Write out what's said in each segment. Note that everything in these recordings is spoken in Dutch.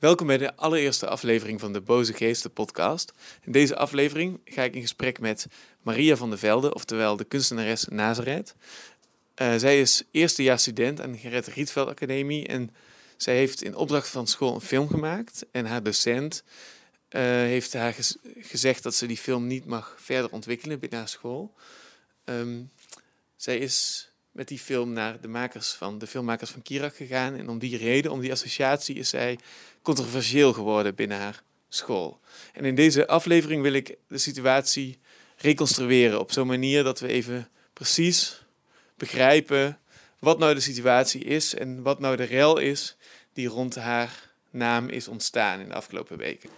Welkom bij de allereerste aflevering van de Boze Geesten podcast. In deze aflevering ga ik in gesprek met Maria van der Velde, oftewel de kunstenares Nazareth. Uh, zij is eerstejaars student aan de Gerrit Rietveld Academie en zij heeft in opdracht van school een film gemaakt. En haar docent uh, heeft haar gez gezegd dat ze die film niet mag verder ontwikkelen binnen haar school. Um, zij is met die film naar de makers van de filmmakers van Kirak gegaan. En om die reden, om die associatie, is zij controversieel geworden binnen haar school. En in deze aflevering wil ik de situatie reconstrueren op zo'n manier dat we even precies begrijpen wat nou de situatie is en wat nou de rel is die rond haar naam is ontstaan in de afgelopen weken.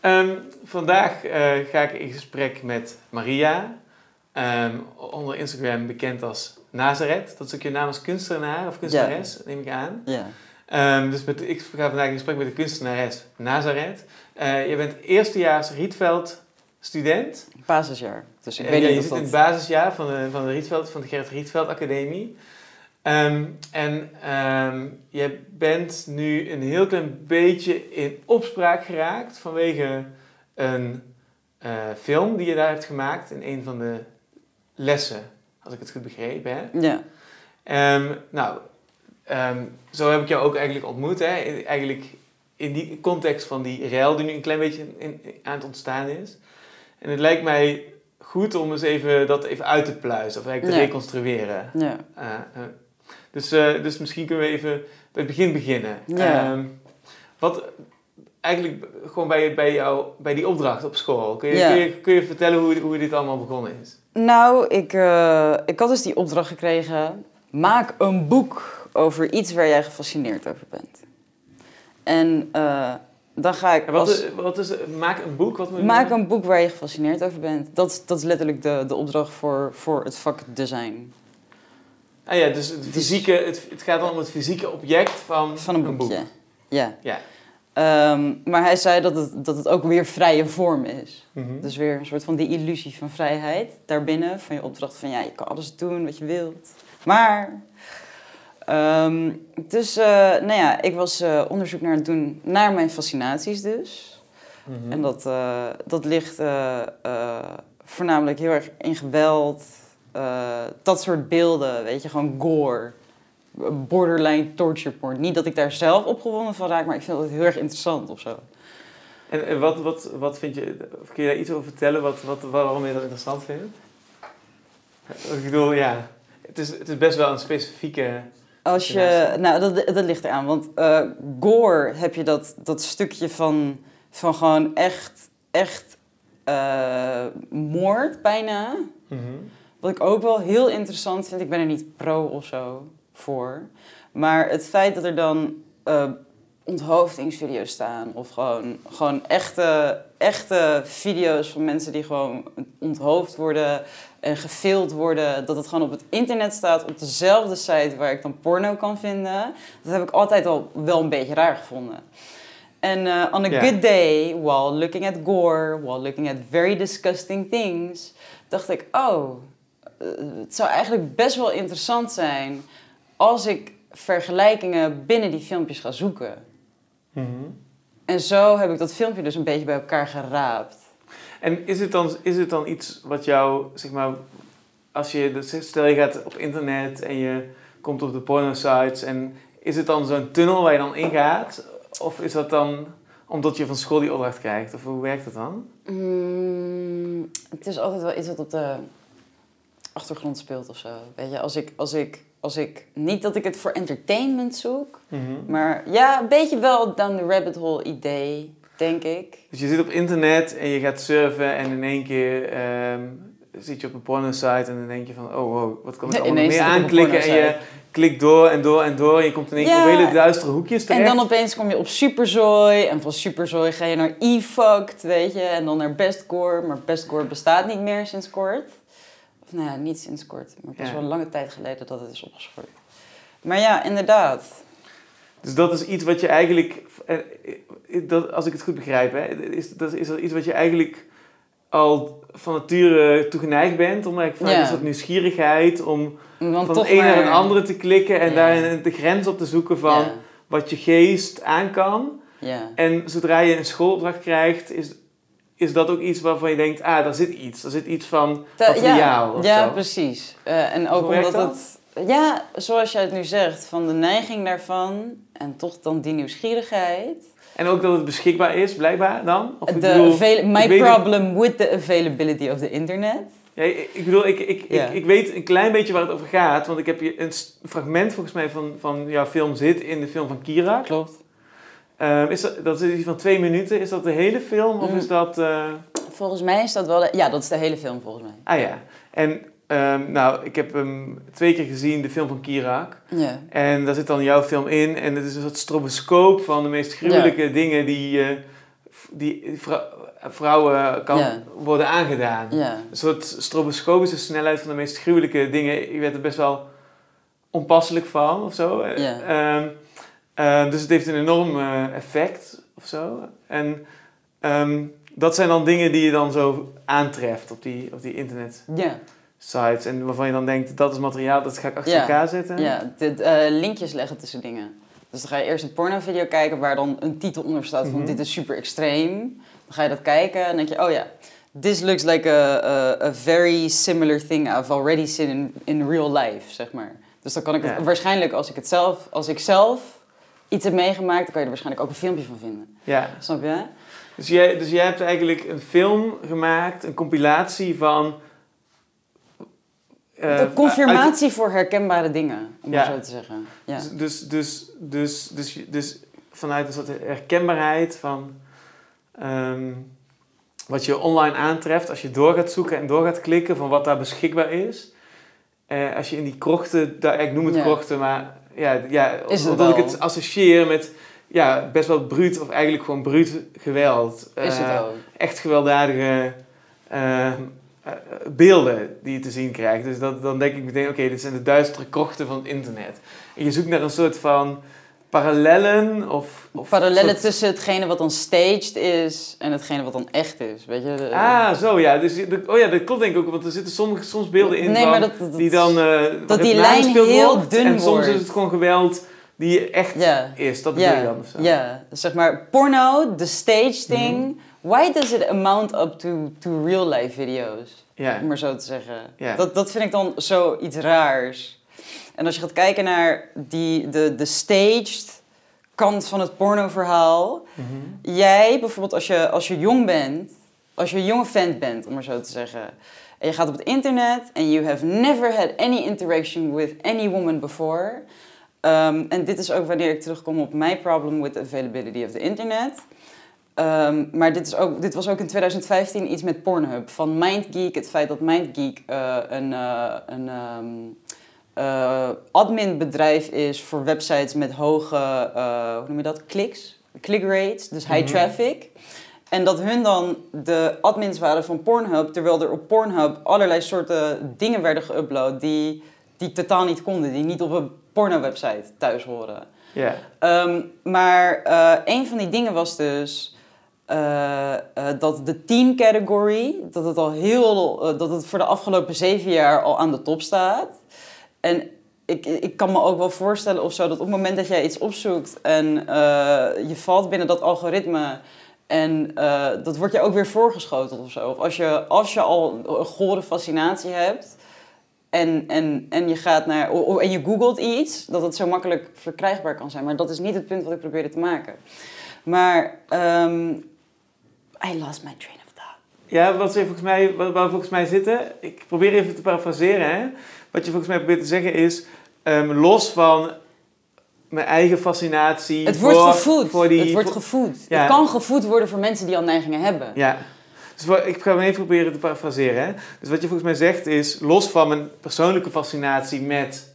Um, vandaag uh, ga ik in gesprek met Maria, um, onder Instagram bekend als Nazareth. Dat is ook je naam als kunstenaar of kunstenares, ja. neem ik aan. Ja. Um, dus met, ik ga vandaag in gesprek met de kunstenares Nazareth. Uh, je bent eerstejaars Rietveld student. Basisjaar. Dus ik uh, weet ja, je zit dat... in het basisjaar van de, van de, Rietveld, van de Gerrit Rietveld Academie. Um, en um, je bent nu een heel klein beetje in opspraak geraakt vanwege een uh, film die je daar hebt gemaakt in een van de lessen, als ik het goed begrepen heb. Ja. Um, nou, um, zo heb ik jou ook eigenlijk ontmoet. Hè? Eigenlijk in die context van die rel die nu een klein beetje in, in, aan het ontstaan is. En het lijkt mij goed om eens even dat even uit te pluizen of eigenlijk te Ja. reconstrueren. Ja. Uh, uh, dus, uh, dus misschien kunnen we even bij het begin beginnen. Ja. Um, wat eigenlijk gewoon bij, bij, jou, bij die opdracht op school. Kun je, Ja. kun je, kun je vertellen hoe, hoe dit allemaal begonnen is? Nou, ik, uh, ik had dus die opdracht gekregen. Maak een boek over iets waar jij gefascineerd over bent. En uh, dan ga ik. Wat, is, wat is maak een boek? Wat moet maak een boek waar je gefascineerd over bent. Dat, is- dat is letterlijk de, de opdracht voor, voor het vak design. Ah ja, dus het, fysieke, het, het gaat dan om het fysieke object van, Van een boekje. boek. Ja. Ja. Um, maar hij zei dat het, dat het ook weer vrije vorm is. Mm -hmm. Dus weer een soort van die illusie van vrijheid daarbinnen. Van je opdracht van ja, je kan alles doen wat je wilt. Maar. Um, dus, uh, nou ja, ik was uh, onderzoek naar het doen naar mijn fascinaties dus. Mhm. Mm -hmm. En dat, uh, dat ligt voornamelijk heel erg in geweld. dat soort beelden, weet je, gewoon gore. Borderline torture porn. Niet dat ik daar zelf opgewonden van raak, maar ik vind het heel erg interessant of zo. En, en wat, wat, wat vind je, kun je daar iets over vertellen wat, wat, waarom je dat interessant vindt? Ik bedoel, ja, het is, het is best wel een specifieke. Als je, nou, dat, dat ligt eraan. Want uh, gore heb je dat, dat stukje van, van gewoon echt, echt uh, moord bijna. Mm -hmm. Wat ik ook wel heel interessant vind. Ik ben er niet pro of zo voor. Maar het feit dat er dan uh, onthoofdingsvideo's staan. Of gewoon, gewoon echte, echte video's van mensen die gewoon onthoofd worden en gefilmd worden. Dat het gewoon op het internet staat, op dezelfde site waar ik dan porno kan vinden. Dat heb ik altijd al wel een beetje raar gevonden. En uh, on a good day, while looking at gore, while looking at very disgusting things, dacht ik, oh, uh, het zou eigenlijk best wel interessant zijn als ik vergelijkingen binnen die filmpjes ga zoeken. Mm En zo heb ik dat filmpje dus een beetje bij elkaar geraapt. En is het, dan, is het dan iets wat jou, zeg maar, als je, stel je gaat op internet en je komt op de porno-sites en is het dan zo'n tunnel waar je dan ingaat? Of is dat dan omdat je van school die opdracht krijgt? Of hoe werkt dat dan? Mm, het is altijd wel iets wat op de achtergrond speelt of zo. Weet je, als ik, als ik, als ik niet dat ik het voor entertainment zoek, Mm -hmm. maar ja, een beetje wel down the rabbit hole idee, denk ik. Dus je zit op internet en je gaat surfen en in één keer um, zit je op een porno-site en dan denk je van, oh wow, wat kan ik Ja, allemaal meer aanklikken? En je klikt door en door en door en je komt in één keer Ja. op hele duistere hoekjes terecht. En dan opeens kom je op Superzooi. En van Superzooi ga je naar E-Fucked, weet je. En dan naar Bestcore. Maar Bestcore bestaat niet meer sinds kort. Nou ja, niet sinds kort. Maar pas Ja. wel een lange tijd geleden dat het is opgeschort. Maar ja, inderdaad. Dus dat is iets wat je eigenlijk, eh, dat, als ik het goed begrijp, hè, is, dat, is dat iets wat je eigenlijk al van nature toegeneigd bent, om eigenlijk vanuit Ja. een soort nieuwsgierigheid, om Want van het een naar het andere te klikken en Ja. daarin de grens op te zoeken van Ja. wat je geest aan kan. Ja. En zodra je een schoolopdracht krijgt, is, is dat ook iets waarvan je denkt, ah, daar zit iets. Daar zit iets van materiaal ja, ja, precies. Eh, en ook omdat dat? het... Ja, zoals jij het nu zegt, van de neiging daarvan en toch dan die nieuwsgierigheid. En ook dat het beschikbaar is, blijkbaar dan? Of ik De bedoel, my problem with the availability of the internet. Ja, ik, bedoel, ik, ik, Ja. ik, ik weet een klein beetje waar het over gaat. Want ik heb hier een fragment volgens mij van, van jouw film zit in de film van Kira. Klopt. Ehm, is dat, dat is iets van twee minuten. Is dat de hele film of Mm. is dat... eh, Volgens mij is dat wel... de- ja, dat is de hele film volgens mij. Ah ja. En ehm, nou, ik heb hem twee keer gezien, de film van Kirak. Ja. En daar zit dan jouw film in. En het is een soort stroboscoop van de meest gruwelijke dingen die, eh, die vrou- vrouwen kan Ja. worden aangedaan. Ja. Een soort stroboscopische snelheid van de meest gruwelijke dingen. Ik werd er best wel onpasselijk van of zo. Eh, Ehm, dus het heeft een enorm eh, effect of zo. En ehm, dat zijn dan dingen die je dan zo aantreft op die, op die internet Ja. sites. En waarvan je dan denkt, dat is materiaal, dat ga ik achter Ja. elkaar zetten. Ja, dit, eh, linkjes leggen tussen dingen. Dus dan ga je eerst een pornovideo kijken waar dan een titel onder staat van Mhm. dit is super extreem. Dan ga je dat kijken en dan denk je, oh ja, this looks like a, a, a very similar thing I've already seen in, in real life, zeg maar. Dus dan kan ik het Ja. waarschijnlijk, als ik het zelf, als ik zelf iets heb meegemaakt, dan kan je er waarschijnlijk ook een filmpje van vinden. Ja. Snap je? Dus, jij, dus jij hebt eigenlijk een film gemaakt, een compilatie van... eh, de confirmatie voor herkenbare dingen, om Ja. maar zo te zeggen. Ja. dus, dus, dus, dus, dus, dus vanuit een soort herkenbaarheid van... ehm, wat je online aantreft als je door gaat zoeken en door gaat klikken van wat daar beschikbaar is. Eh, als je in die krochten, ik noem het Ja. krochten, maar ja, ja omdat ik het associeer met ja, best wel bruut of eigenlijk gewoon bruut geweld. Is het Eh, ook. echt gewelddadige eh, eh, beelden die je te zien krijgt. Dus dat, dan denk ik meteen, oké, dit zijn de duistere krochten van het internet. En je zoekt naar een soort van parallellen of... of Parallellen soort- tussen hetgene wat dan staged is en hetgene wat dan echt is. Weet je? Ah, zo ja. Dus, oh ja, dat klopt denk ik ook, want er zitten soms, soms beelden in Nee, van, maar dat- dat- die dan... eh, dat die lijn heel wordt. dun En soms wordt. is het gewoon geweld die echt is. Dat bedoel je dan ja, zeg maar porno, the stage thing. Mhm. Why does it amount up to, to real life video's? Ja. Om maar zo te zeggen. Dat, dat vind ik dan zoiets raars. En als je gaat kijken naar die, de, de staged kant van het pornoverhaal. Mhm. Jij bijvoorbeeld als je, als je jong bent, als je een jonge fan bent, om maar zo te zeggen. En je gaat op het internet en you have never had any interaction with any woman before. Um, en dit is ook wanneer ik terugkom op my problem with the availability of the internet. Um, maar dit, is ook, dit was ook in 2015 iets met Pornhub. Van MindGeek, het feit dat MindGeek eh, een, eh, een ehm, eh, adminbedrijf is voor websites met hoge, eh, hoe noem je dat, kliks, click rates, dus high Mhm. traffic. En dat hun dan de admins waren van Pornhub, terwijl er op Pornhub allerlei soorten dingen werden geüpload die, die totaal niet konden, die niet op een porno-website thuis horen. Ja. Ehm, maar eh, een van die dingen was dus dat de teen category, dat het al heel, dat het voor de afgelopen zeven jaar al aan de top staat. En ik, ik kan me ook wel voorstellen of zo dat op het moment dat jij iets opzoekt en eh, je valt binnen dat algoritme en eh, dat wordt je ook weer voorgeschoteld of zo. Of als je, als je al een gore fascinatie hebt en, en, en je gaat naar en je googelt iets, dat het zo makkelijk verkrijgbaar kan zijn. Maar dat is niet het punt wat ik probeerde te maken. Maar ehm I lost my train of thought. Ja, wat ze volgens mij, waar volgens mij zitten, ik probeer even te parafraseren. Hè. Wat je volgens mij probeert te zeggen is, ehm, los van mijn eigen fascinatie Het wordt voor, gevoed. voor die... het wordt gevoed. Ja. Het kan gevoed worden voor mensen die al neigingen hebben. Ja. Dus wat- ik ga hem even proberen te parafraseren. Hè. Dus wat je volgens mij zegt is, los van mijn persoonlijke fascinatie met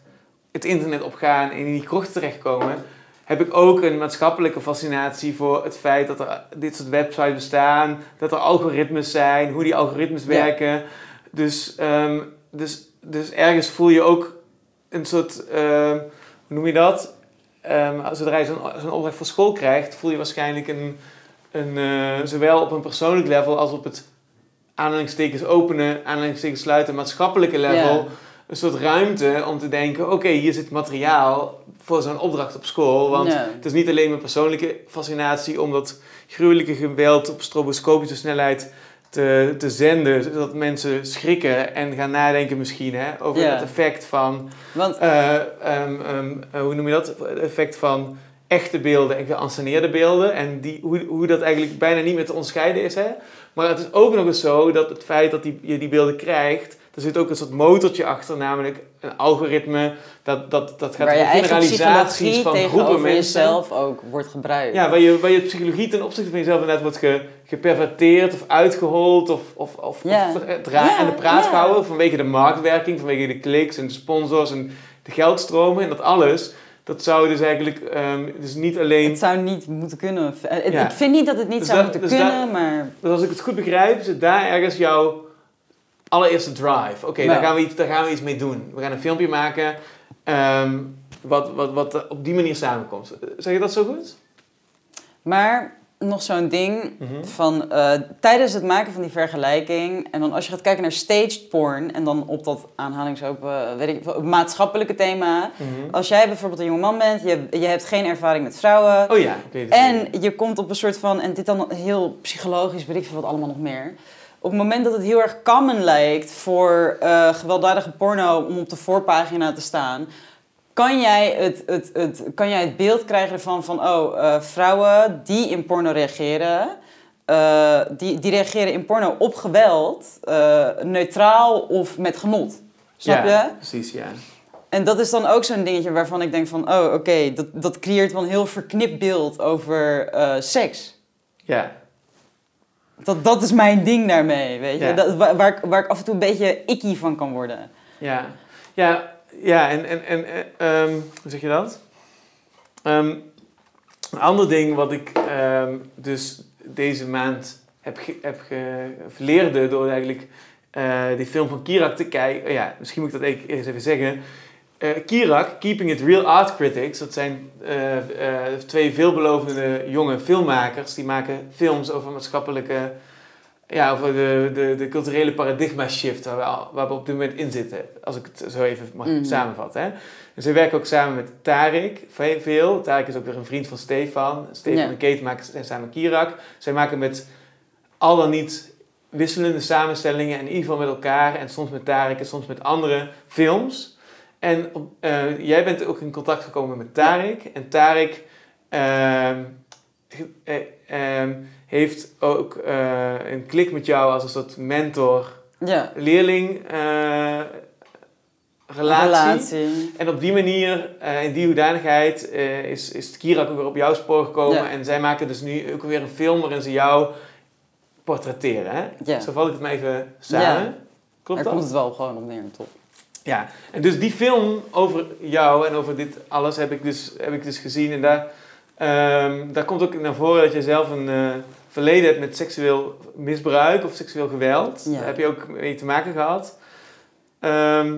het internet opgaan en in die krocht terechtkomen, heb ik ook een maatschappelijke fascinatie voor het feit dat er dit soort websites bestaan, dat er algoritmes zijn, hoe die algoritmes Ja. werken. Dus, ehm, dus, dus ergens voel je ook een soort, ehm, hoe noem je dat? Ehm, zodra je zo'n opdracht voor school krijgt, voel je waarschijnlijk een, een, eh, zowel op een persoonlijk level als op het aanhalingstekens openen, aanhalingstekens sluiten, maatschappelijke level, een soort ruimte om te denken: oké, hier zit materiaal voor zo'n opdracht op school. Want het is niet alleen mijn persoonlijke fascinatie om dat gruwelijke geweld op stroboscopische snelheid te, te zenden, zodat mensen schrikken en gaan nadenken misschien hè, over Ja. het effect van, Want eh, ehm, ehm, eh, hoe noem je dat? Het effect van echte beelden en geanceneerde beelden en die, hoe, hoe dat eigenlijk bijna niet meer te onderscheiden is. Hè? Maar het is ook nog eens zo dat het feit dat die, je die beelden krijgt, er zit ook een soort motortje achter, namelijk een algoritme dat, dat, dat gaat over generalisaties van groepen mensen. jezelf ook wordt gebruikt. Ja, waar je, waar je psychologie ten opzichte van jezelf inderdaad wordt ge, geperverteerd of uitgehold of, of, of, Ja, aan de praat ja. gehouden vanwege de marktwerking, vanwege de kliks en de sponsors en de geldstromen en dat alles. Dat zou dus eigenlijk dus niet alleen, Het zou niet moeten kunnen. Eh, Ja. Ik vind niet dat het niet Dus zou dat- moeten dus kunnen, maar... dus als ik het goed begrijp, zit daar ergens jouw allereerste drive. Oké, daar, gaan we iets- daar gaan we iets mee doen. We gaan een filmpje maken ehm, wat, wat, wat op die manier samenkomt. Zeg je dat zo goed? Maar nog zo'n ding Mhm. van eh, tijdens het maken van die vergelijking en dan als je gaat kijken naar staged porn en dan op dat aanhalingsopen, weet ik, maatschappelijke thema. Mhm. Als jij bijvoorbeeld een jonge man bent, je, je hebt geen ervaring met vrouwen Oh ja, en je komt op een soort van, en dit dan heel psychologisch, weet ik veel wat allemaal nog meer. Op het moment dat het heel erg common lijkt voor eh, gewelddadige porno om op de voorpagina te staan, kan jij het, het, het, kan jij het beeld krijgen ervan van, oh, eh, vrouwen die in porno reageren, eh, die, die reageren in porno op geweld, neutraal of met genot. Snap ja, je? precies, ja. En dat is dan ook zo'n dingetje waarvan ik denk van, oh, oké, dat, dat creëert wel een heel verknipt beeld over seks. Ja, Dat, dat is mijn ding daarmee, weet je. Ja. Dat, waar, waar, ik, waar ik af en toe een beetje icky van kan worden. ja. Ja, ja en, en, en eh, ehm, hoe zeg je dat? Ehm, een ander ding wat ik ehm, dus deze maand heb, ge, heb ge, verleerde door eigenlijk eh, die film van Kirak te kijken. ja, misschien moet ik dat e- eerst even zeggen. Eh, Kirak, Keeping It Real Art Critics, dat zijn eh, eh, twee veelbelovende jonge filmmakers. Die maken films over maatschappelijke, ja, over de, de, de culturele paradigma shift waar we, al- waar we op dit moment in zitten. Als ik het zo even mag Mhm. samenvatten. Hè. En zij werken ook samen met Tarik ve- veel. Tarik is ook weer een vriend van Stefan. Stefan Ja. en Kate maken zijn samen Kirak. Zij maken met al dan niet wisselende samenstellingen en in ieder geval met elkaar en soms met Tarik en soms met andere films. En eh, jij bent ook in contact gekomen met Tarik. En Tarik ehm, eh, ehm, heeft ook eh, een klik met jou als een soort mentor-leerling Ja, eh, relatie. relatie. En op die manier, in die hoedanigheid, is, is Kirak ook weer op jouw spoor gekomen. Ja. En zij maken dus nu ook weer een film waarin ze jou portretteren. Hè? Ja. Zo val ik het maar even samen. Klopt Daar dat? komt het wel gewoon op neer, toch? Ja, en dus die film over jou en over dit alles heb ik dus, heb ik dus gezien. En daar, ehm, daar komt ook naar voren dat je zelf een eh, verleden hebt met seksueel misbruik of seksueel geweld. Ja. Daar heb je ook mee te maken gehad. Ehm,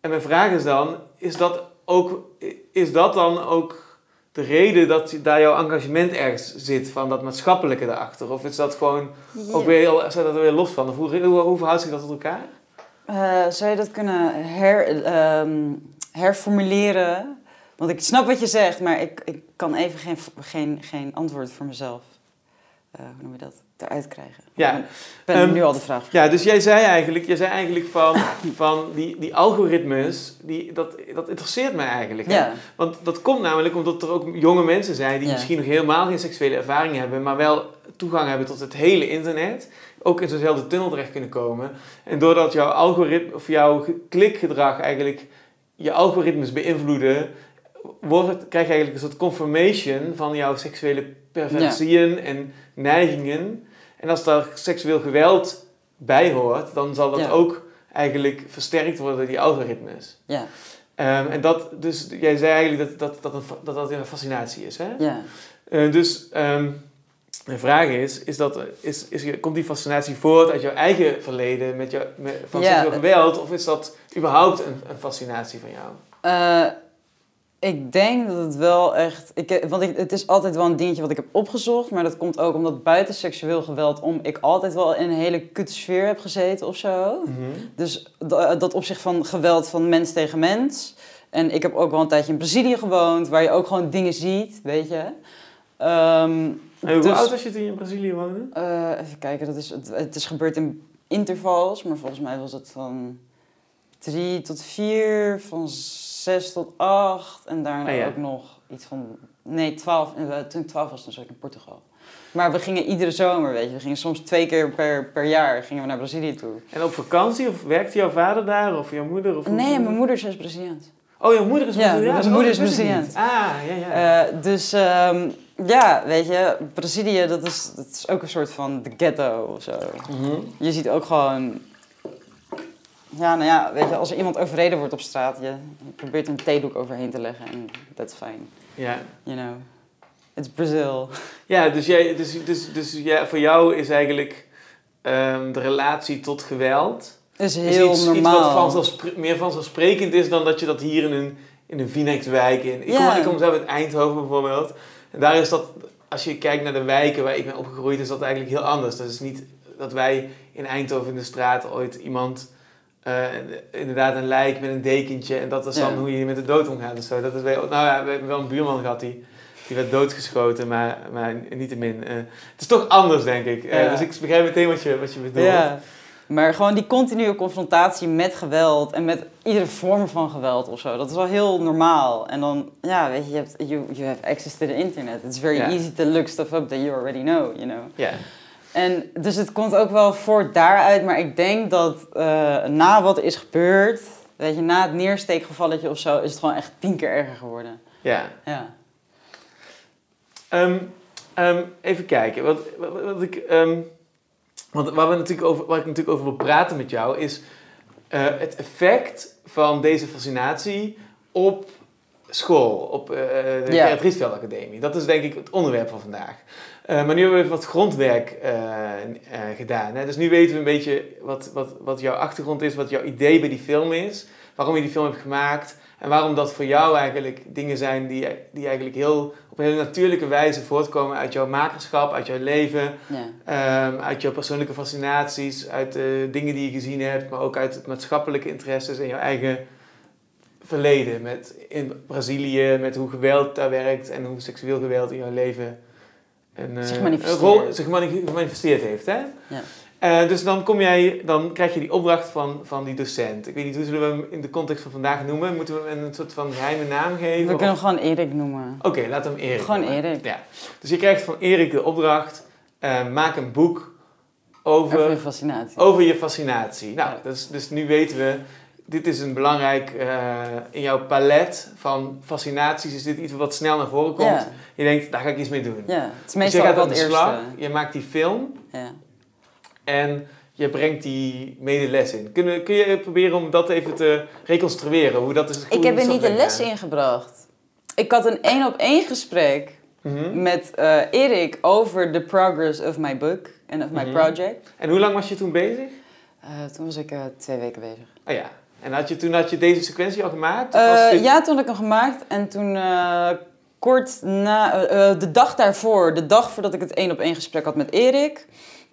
en mijn vraag is dan, is dat, ook, is dat dan ook de reden dat daar jouw engagement ergens zit, van dat maatschappelijke daarachter? Of is dat gewoon ook weer heel, staat dat er weer los van? Of hoe, hoe, hoe verhoudt zich dat tot elkaar? Eh, zou je dat kunnen her, ehm, herformuleren? Want ik snap wat je zegt, maar ik, ik kan even geen, geen, geen antwoord voor mezelf, eh, hoe noem je dat, eruit krijgen. Ja, Ik ben, ehm, nu al de vraag. Ja, dus jij zei eigenlijk, jij zei eigenlijk van, van die, die algoritmes, die, dat, dat interesseert mij eigenlijk. Ja, Want dat komt namelijk omdat er ook jonge mensen zijn die Ja. misschien nog helemaal geen seksuele ervaring hebben, maar wel toegang hebben tot het hele internet. Ook in zo'nzelfde tunnel terecht kunnen komen. En doordat jouw algoritme of jouw ge- klikgedrag eigenlijk je algoritmes beïnvloeden, wordt, krijg je eigenlijk een soort confirmation van jouw seksuele perversieën en neigingen. En als daar seksueel geweld bij hoort, dan zal dat Ja. ook eigenlijk versterkt worden door die algoritmes. ja, Ehm, en dat, dus jij zei eigenlijk dat dat, dat, een, dat, dat een fascinatie is. Hè? ja. Eh, dus ehm, mijn vraag is, is, dat, is, is, komt die fascinatie voort uit jouw eigen verleden met jou, met, van Ja. seksueel geweld? Of is dat überhaupt een, een fascinatie van jou? Eh, Ik denk dat het wel echt. Ik, want ik, het is altijd wel een dingetje wat ik heb opgezocht. Maar dat komt ook omdat buiten seksueel geweld om ik altijd wel in een hele kutte sfeer heb gezeten of zo. Mhm. Dus dat, opzicht van geweld van mens tegen mens. En ik heb ook wel een tijdje in Brazilië gewoond, waar je ook gewoon dingen ziet, weet je. Ehm, Hoe dus- oud was je toen je in Brazilië woonde? eh, even kijken, dat is, het, het is gebeurd in intervals, maar volgens mij was het van drie tot vier, van zes tot acht en daarna Ah, ja. ook nog iets van, nee, twaalf, eh, toen ik twaalf was, dan zat ik in Portugal. Maar we gingen iedere zomer, weet je, we gingen soms twee keer per, per jaar gingen we naar Brazilië toe. En op vakantie? Of werkte jouw vader daar? Of jouw moeder? Of Nee, mijn moeder is Braziliaans. Oh, jouw moeder is Ja, Braziliaans? mijn moeder Oh, is Braziliaans. Ah, ja, ja. Eh, dus ehm, ja, weet je, Brazilië, dat is, dat is ook een soort van de ghetto of zo. Mhm. Je ziet ook gewoon. Ja, nou ja, weet je, als er iemand overreden wordt op straat, je probeert er een theedoek overheen te leggen en that's fine. ja. You know. It's Brazil. Ja, dus, jij, dus, dus, dus ja, voor jou is eigenlijk ehm, de relatie tot geweld is is heel iets, normaal. iets wat vanzelfspre- meer vanzelfsprekend is dan dat je dat hier in een, in een Vinex-wijk... In, ik, Ja. kom, ik kom zelf uit Eindhoven bijvoorbeeld. Daar is dat, als je kijkt naar de wijken waar ik ben opgegroeid, is dat eigenlijk heel anders. Dat is niet dat wij in Eindhoven in de straat ooit iemand... eh, inderdaad een lijk met een dekentje en dat is dan Ja. hoe je met de dood omgaat zo. Dat is nou ja, we hebben wel een buurman gehad die, die werd doodgeschoten, maar, maar niettemin. eh het is toch anders, denk ik. Eh, Ja. dus ik begrijp meteen wat je, wat je bedoelt. Ja. Maar gewoon die continue confrontatie met geweld en met iedere vorm van geweld of zo, dat is wel heel normaal. En dan, ja, weet je, je hebt, you, you have access to the internet. It's very easy to look stuff up that you already know, you know. Ja. En dus het komt ook wel voort daaruit, maar ik denk dat eh, na wat is gebeurd, weet je, na het neersteekgevalletje of zo, is het gewoon echt tien keer erger geworden. ja. Ja. Ehm, ehm, even kijken. Wat, wat, wat ik, ehm, want waar, we natuurlijk over, waar ik natuurlijk over wil praten met jou is eh, het effect van deze fascinatie op school, op eh, de Ja. Gerrit Rietveld Academie. Dat is denk ik het onderwerp van vandaag. Eh, maar nu hebben we wat grondwerk gedaan. Hè? Dus nu weten we een beetje wat, wat, wat jouw achtergrond is, wat jouw idee bij die film is, waarom je die film hebt gemaakt en waarom dat voor jou eigenlijk dingen zijn die, die eigenlijk heel, op een hele natuurlijke wijze voortkomen uit jouw makerschap, uit jouw leven, ja. Ehm, uit jouw persoonlijke fascinaties, uit de dingen die je gezien hebt, maar ook uit het maatschappelijke interesses en jouw eigen verleden. Met in Brazilië, met hoe geweld daar werkt en hoe seksueel geweld in jouw leven een, eh, Zich een manifesteert. rol zich heeft. Hè? Ja. Eh, dus dan, kom jij, dan krijg je die opdracht van, van die docent. Ik weet niet, hoe zullen we hem in de context van vandaag noemen? Moeten we hem een soort van geheime naam geven? We Of- kunnen hem gewoon Erik noemen. Oké, we hem Erik Gewoon noemen. Erik. Ja. Dus je krijgt van Erik de opdracht, eh, maak een boek over, Over je fascinatie. over je fascinatie. Nou, Ja. dus, dus nu weten we, dit is een belangrijk, eh, in jouw palet van fascinaties is dit iets wat snel naar voren komt. Ja, Je denkt, daar ga ik iets mee doen. ja. Het is Dus je meestal gaat ook wel aan de eerste. slag, je maakt die film Ja. En je brengt die mede les in. Kun, je- kun je proberen om dat even te reconstrueren? Hoe dat is, Ik heb er niet een les gegaan? ingebracht. Ik had een één op één gesprek Mhm. met eh, Erik over the progress of my book en of my Mhm. project. En hoe lang was je toen bezig? Eh, toen was ik eh, twee weken bezig. Oh ja. En had je, toen had je deze sequentie al gemaakt? Dit- Ja, toen had ik hem gemaakt en toen kort na, de dag daarvoor, de dag voordat ik het één op één gesprek had met Erik,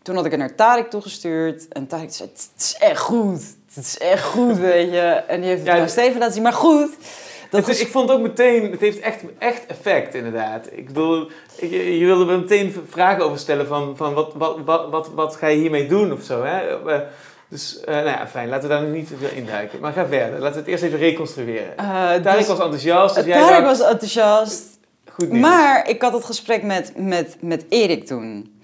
toen had ik het naar Tarek toegestuurd en Tarek zei, het is echt goed, het is echt goed, weet je. En die heeft het Ja, aan Steven laten zien, maar goed. Dat Het- ik vond ook meteen, het heeft echt, echt effect inderdaad. Ik bedoel, je, je wilde me meteen vragen over stellen van, van wat, wat, wat, wat, wat ga je hiermee doen of zo. Hè? Eh, Dus, eh, nou ja, fijn, laten we daar nog niet te veel induiken. Maar ga verder, laten we het eerst even reconstrueren. eh, Tarek dus- was enthousiast, dus jij Tarek dacht, was enthousiast. goed nieuws. Maar ik had het gesprek met, met, met Erik toen.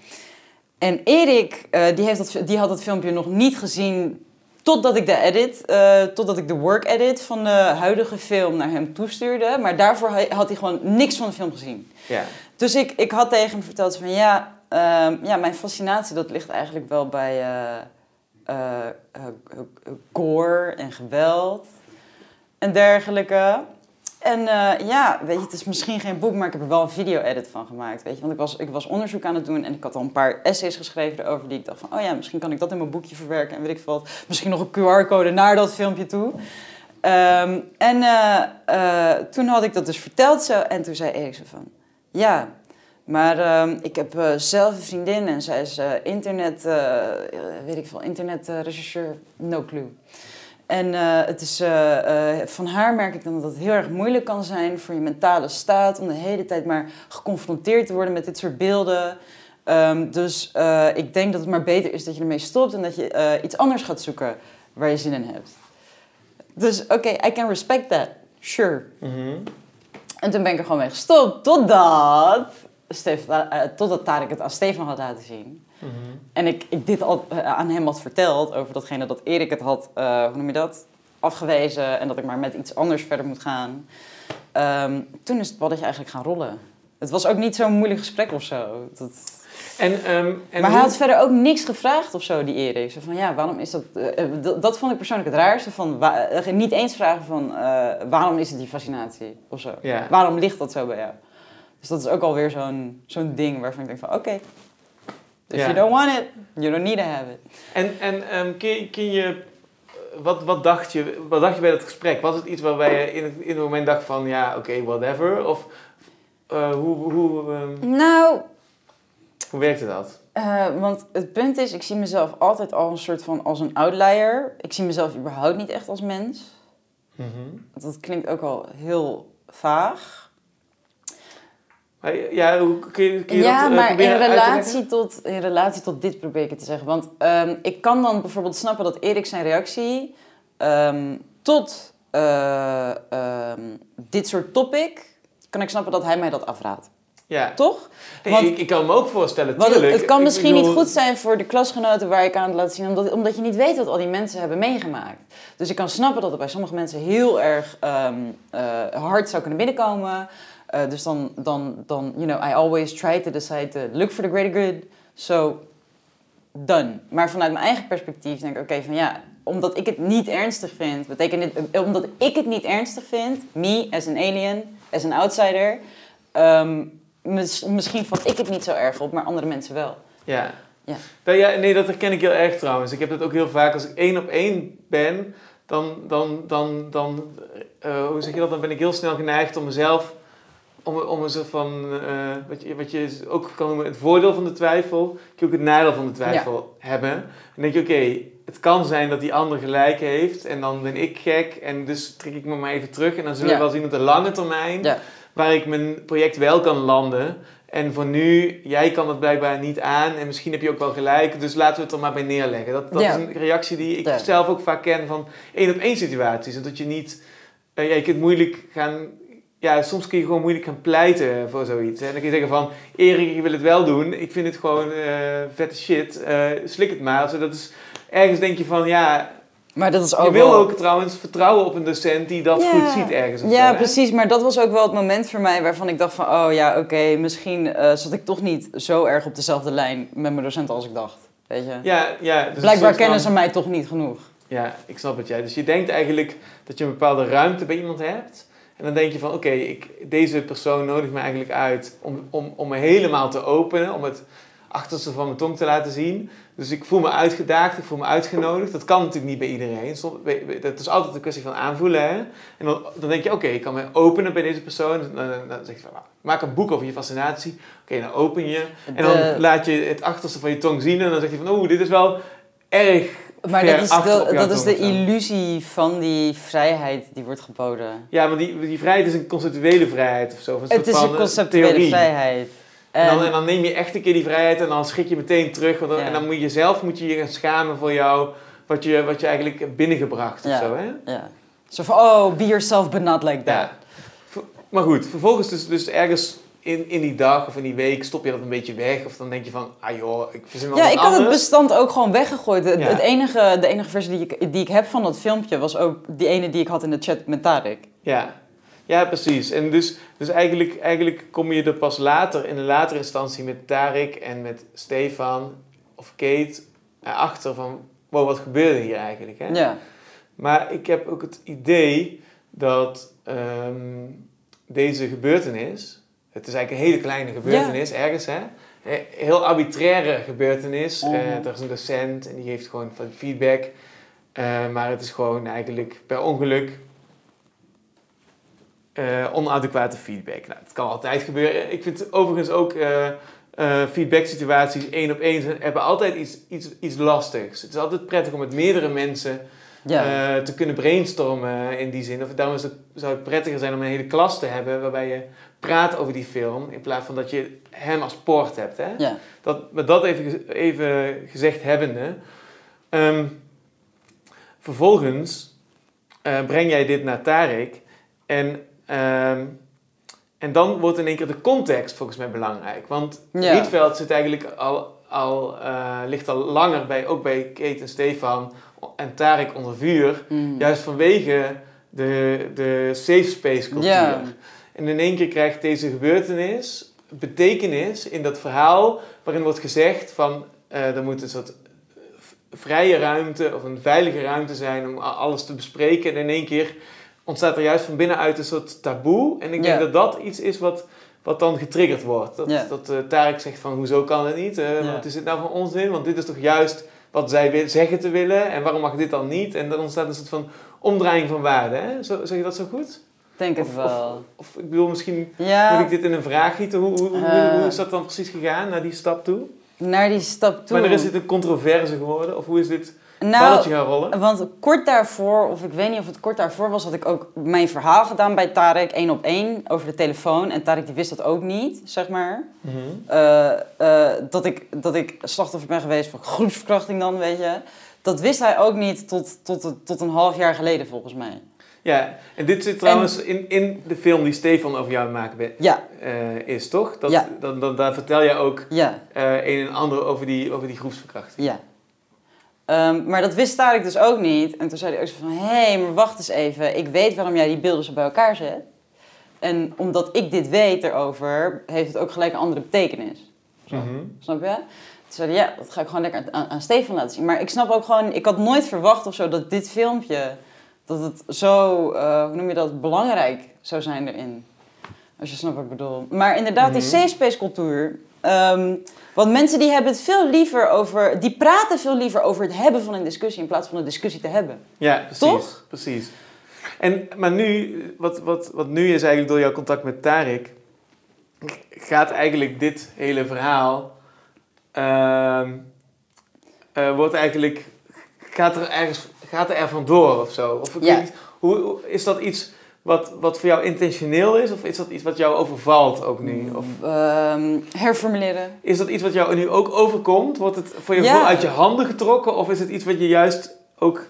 En Erik, eh, die, heeft dat, die had het filmpje nog niet gezien totdat ik de edit, eh, totdat ik de work edit van de huidige film naar hem toestuurde. Maar daarvoor ha- had hij gewoon niks van de film gezien. Ja. Dus ik, ik had tegen hem verteld van ja, ehm, ja, mijn fascinatie dat ligt eigenlijk wel bij eh, gore en geweld en dergelijke. En eh, ja, weet je, het is misschien geen boek, maar ik heb er wel een video-edit van gemaakt, weet je. Want ik was, ik was onderzoek aan het doen en ik had al een paar essays geschreven erover die ik dacht van... oh ja, misschien kan ik dat in mijn boekje verwerken en weet ik veel wat. Misschien nog een QR-code naar dat filmpje toe. Ehm, en eh, eh, toen had ik dat dus verteld zo. En toen zei Erik zo van... Ja, maar ehm, ik heb zelf een vriendin en zij is eh, internet... weet ik veel, internetrechercheur. no clue. En eh, het is, eh, eh, van haar merk ik dan dat het heel erg moeilijk kan zijn voor je mentale staat om de hele tijd maar geconfronteerd te worden met dit soort beelden. Ehm, dus ik denk dat het maar beter is dat je ermee stopt en dat je iets anders gaat zoeken waar je zin in hebt. Dus oké, I can respect that. Sure. Mhm. En toen ben ik er gewoon mee gestopt totdat, Stefan, eh, totdat Tarek het aan Stefan had laten zien. Mhm. En ik, ik dit al eh, aan hem had verteld over datgene dat Erik het had, eh, hoe noem je dat, afgewezen. En dat ik maar met iets anders verder moet gaan. Ehm, toen is het balletje eigenlijk gaan rollen. Het was ook niet zo'n moeilijk gesprek of zo. Dat... En, ehm, en maar hij had verder ook niks gevraagd of zo, die Erik. Zo van, ja, waarom is dat... eh, dat, dat vond ik persoonlijk het raarste. Van, niet eens vragen van, waarom is het die fascinatie? Of zo. Ja. Waarom ligt dat zo bij jou? Dus dat is ook alweer zo'n zo'n ding waarvan ik denk van, oké. If Ja. you don't want it, you don't need to have it. En, en ehm, kun, je, kun je, wat, wat, dacht je, wat dacht je bij dat gesprek? Was het iets waarbij je in het, in het moment dacht van, ja, oké, whatever? Of eh, hoe, hoe, ehm, Nou, hoe werkte dat? eh, want het punt is, ik zie mezelf altijd al een soort van als een outlier. Ik zie mezelf überhaupt niet echt als mens. Mhm. Dat klinkt ook al heel vaag. Ja, hoe kun je, kun je Ja, dat eh, maar in relatie, tot, in relatie tot dit probeer ik het te zeggen. Want ehm, ik kan dan bijvoorbeeld snappen dat Erik zijn reactie ehm, tot eh, ehm, dit soort topic, kan ik snappen dat hij mij dat afraadt. Ja, Toch? Nee, Want- ik, ik kan me ook voorstellen, Want het, het kan misschien bedoel- niet goed zijn voor de klasgenoten waar ik aan het laten zien, omdat, omdat je niet weet wat al die mensen hebben meegemaakt. Dus ik kan snappen dat het bij sommige mensen heel erg eh, hard zou kunnen binnenkomen. Eh, dus dan, dan, dan, you know, I always try to decide to look for the greater good. So, done. Maar vanuit mijn eigen perspectief denk ik, oké, van ja, omdat ik het niet ernstig vind, betekent dit, eh, omdat ik het niet ernstig vind, me as an alien, as an outsider, ehm, mis- misschien vat ik het niet zo erg op, maar andere mensen wel. Ja. Ja. Nou ja, nee, dat herken ik heel erg trouwens. Ik heb dat ook heel vaak als ik één op één ben, dan, dan, dan, dan eh, hoe zeg je dat, dan ben ik heel snel geneigd om mezelf, om, om een soort van, eh, wat, je, wat je ook kan noemen, het voordeel van de twijfel, kun je ook het nadeel van de twijfel hebben. Dan denk je, oké, het kan zijn dat die ander gelijk heeft en dan ben ik gek en dus trek ik me maar even terug en dan zullen we Ja. wel zien op de lange termijn Ja. waar ik mijn project wel kan landen. En voor nu, jij kan het blijkbaar niet aan en misschien heb je ook wel gelijk, dus laten we het er maar bij neerleggen. Dat, dat is een reactie die ik zelf ook vaak ken van één op één situaties. En dat je niet, ja, je kunt moeilijk gaan, ja, soms kun je gewoon moeilijk gaan pleiten voor zoiets. En dan kun je zeggen van, Erik, ik wil het wel doen, ik vind het gewoon eh, vette shit, eh, slik het maar. Zo, dat is, ergens denk je van, ja, Maar dat is ook je wil wel- ook trouwens vertrouwen op een docent die dat Ja. goed ziet ergens. Ja, zo, precies. Maar dat was ook wel het moment voor mij waarvan ik dacht van... oh ja, oké, misschien eh, zat ik toch niet zo erg op dezelfde lijn met mijn docenten als ik dacht. Weet je? Ja, ja. dus Blijkbaar kennen ze mij toch niet genoeg. Ja, ik snap het. jij. Dus je denkt eigenlijk dat je een bepaalde ruimte bij iemand hebt. En dan denk je van, oké, ik deze persoon nodigt me eigenlijk uit om, om, om me helemaal te openen. Om het achterste van mijn tong te laten zien. Dus ik voel me uitgedaagd, ik voel me uitgenodigd. Dat kan natuurlijk niet bij iedereen. Dat is altijd een kwestie van aanvoelen. Hè? En dan, dan denk je, oké, ik kan me openen bij deze persoon. Dan, dan, dan zeg je van, maak een boek over je fascinatie. Oké, dan open je. En dan laat je het achterste van je tong zien. En dan zeg je van, oeh, dit is wel erg Maar dat is, de, dat is de of illusie van die vrijheid die wordt geboden. Ja, maar die, die vrijheid is een conceptuele vrijheid of zo. of Het is een eh, conceptuele theorie. vrijheid. En dan, En- dan neem je echt een keer die vrijheid en dan schrik je meteen terug. Want dan, Ja. En dan moet je zelf moet je je gaan schamen voor jou, wat je, wat je eigenlijk hebt binnengebracht of Ja. zo. Hè? ja. Zo van, oh, be yourself, but not like that. Ja. Maar goed, vervolgens dus, dus ergens in, in die dag of in die week stop je dat een beetje weg. Of dan denk je van, ah joh, ik verzin wel Ja, ik had het bestand ook gewoon weggegooid. Het, Ja. het enige, de enige versie die ik, die ik heb van dat filmpje was ook die ene die ik had in de chat met Tarek. Ja. ja, precies. En dus, dus eigenlijk, eigenlijk kom je er pas later, in een latere instantie met Tarek en met Stefan of Kate achter van, wow, wat gebeurde hier eigenlijk? Hè? Ja. Maar ik heb ook het idee dat ehm, deze gebeurtenis, het is eigenlijk een hele kleine gebeurtenis ergens, hè? Een heel arbitraire gebeurtenis. Mhm. Eh, er is een docent en die geeft gewoon van feedback. Eh, maar het is gewoon eigenlijk per ongeluk eh, onadequate feedback. Nou, het kan altijd gebeuren. Ik vind overigens ook eh eh, feedback situaties één op één hebben altijd iets, iets, iets lastigs. Het is altijd prettig om met meerdere mensen Ja. eh, te kunnen brainstormen in die zin. Of daarom is het, zou het prettiger zijn om een hele klas te hebben waarbij je praat over die film in plaats van dat je hem als poort hebt. Hè? ja. Dat, met dat even, even gezegd hebbende. ehm, vervolgens eh, breng jij dit naar Tarek. En, ehm, en dan wordt in één keer de context volgens mij belangrijk. Want Ja. Rietveld zit eigenlijk al, al, eh, ligt al langer bij, ook bij Kate en Stefan en Tarek onder vuur. Mm. Juist vanwege de, de safe space cultuur. En in één keer krijgt deze gebeurtenis betekenis in dat verhaal waarin wordt gezegd van eh er moet een soort vrije ruimte of een veilige ruimte zijn om alles te bespreken. En in één keer ontstaat er juist van binnenuit een soort taboe. En ik denk dat dat iets is wat, wat dan getriggerd wordt. Dat, dat eh, Tarek zegt van hoezo kan het niet? Eh. Wat is dit nou voor onzin? Want dit is toch juist wat zij zeggen te willen. En waarom mag dit dan niet? En dan ontstaat een soort van omdraaiing van waarde. Hè? Zo, zeg je dat zo goed? Denk het Of- wel. Of ik bedoel, misschien ja, moet ik dit in een vraag gieten? Hoe, hoe, Eh. hoe is dat dan precies gegaan naar die stap toe? naar die stap toe. Wanneer is dit een controverse geworden? Of hoe is dit nou, balletje gaan rollen? Want kort daarvoor, of ik weet niet of het kort daarvoor was, had ik ook mijn verhaal gedaan bij Tarek, één op één, over de telefoon. En Tarek die wist dat ook niet, zeg maar. Mhm. Eh, eh, dat, ik, dat ik slachtoffer ben geweest van groepsverkrachting dan, weet je. Dat wist hij ook niet tot, tot, tot een half jaar geleden, volgens mij. Ja, en dit zit trouwens in, in de film die Stefan over jou maken be- Ja, eh, is, toch? Dat, Ja. dan, dan, daar vertel je ook ja, een en ander over die, over die groepsverkrachting. ja. Ehm, maar dat wist Tarek dus ook niet. En toen zei hij ook zo van, hé, hey, maar wacht eens even. Ik weet waarom jij die beelden zo bij elkaar zet. En omdat ik dit weet erover, heeft het ook gelijk een andere betekenis. Zo. Mhm. Snap je? Toen zei hij, ja, dat ga ik gewoon lekker aan, aan Stefan laten zien. Maar ik snap ook gewoon, ik had nooit verwacht of zo dat dit filmpje, dat het zo, eh, hoe noem je dat, belangrijk zou zijn erin. Als je snapt wat ik bedoel. Maar inderdaad, die Mhm. safe space cultuur. Ehm, want mensen die hebben het veel liever over, die praten veel liever over het hebben van een discussie in plaats van een discussie te hebben. Ja, precies. Toch? precies. En, maar nu, wat, wat, wat nu is eigenlijk door jouw contact met Tarek, gaat eigenlijk dit hele verhaal, ehm, eh, wordt eigenlijk, gaat er ergens, gaat er ervan door of zo? Of Ja. hoe- is dat iets wat, wat voor jou intentioneel is? Of is dat iets wat jou overvalt ook nu? Of Ehm, herformuleren. is dat iets wat jou nu ook overkomt? Wordt het voor je Ja. uit je handen getrokken? Of is het iets wat je juist ook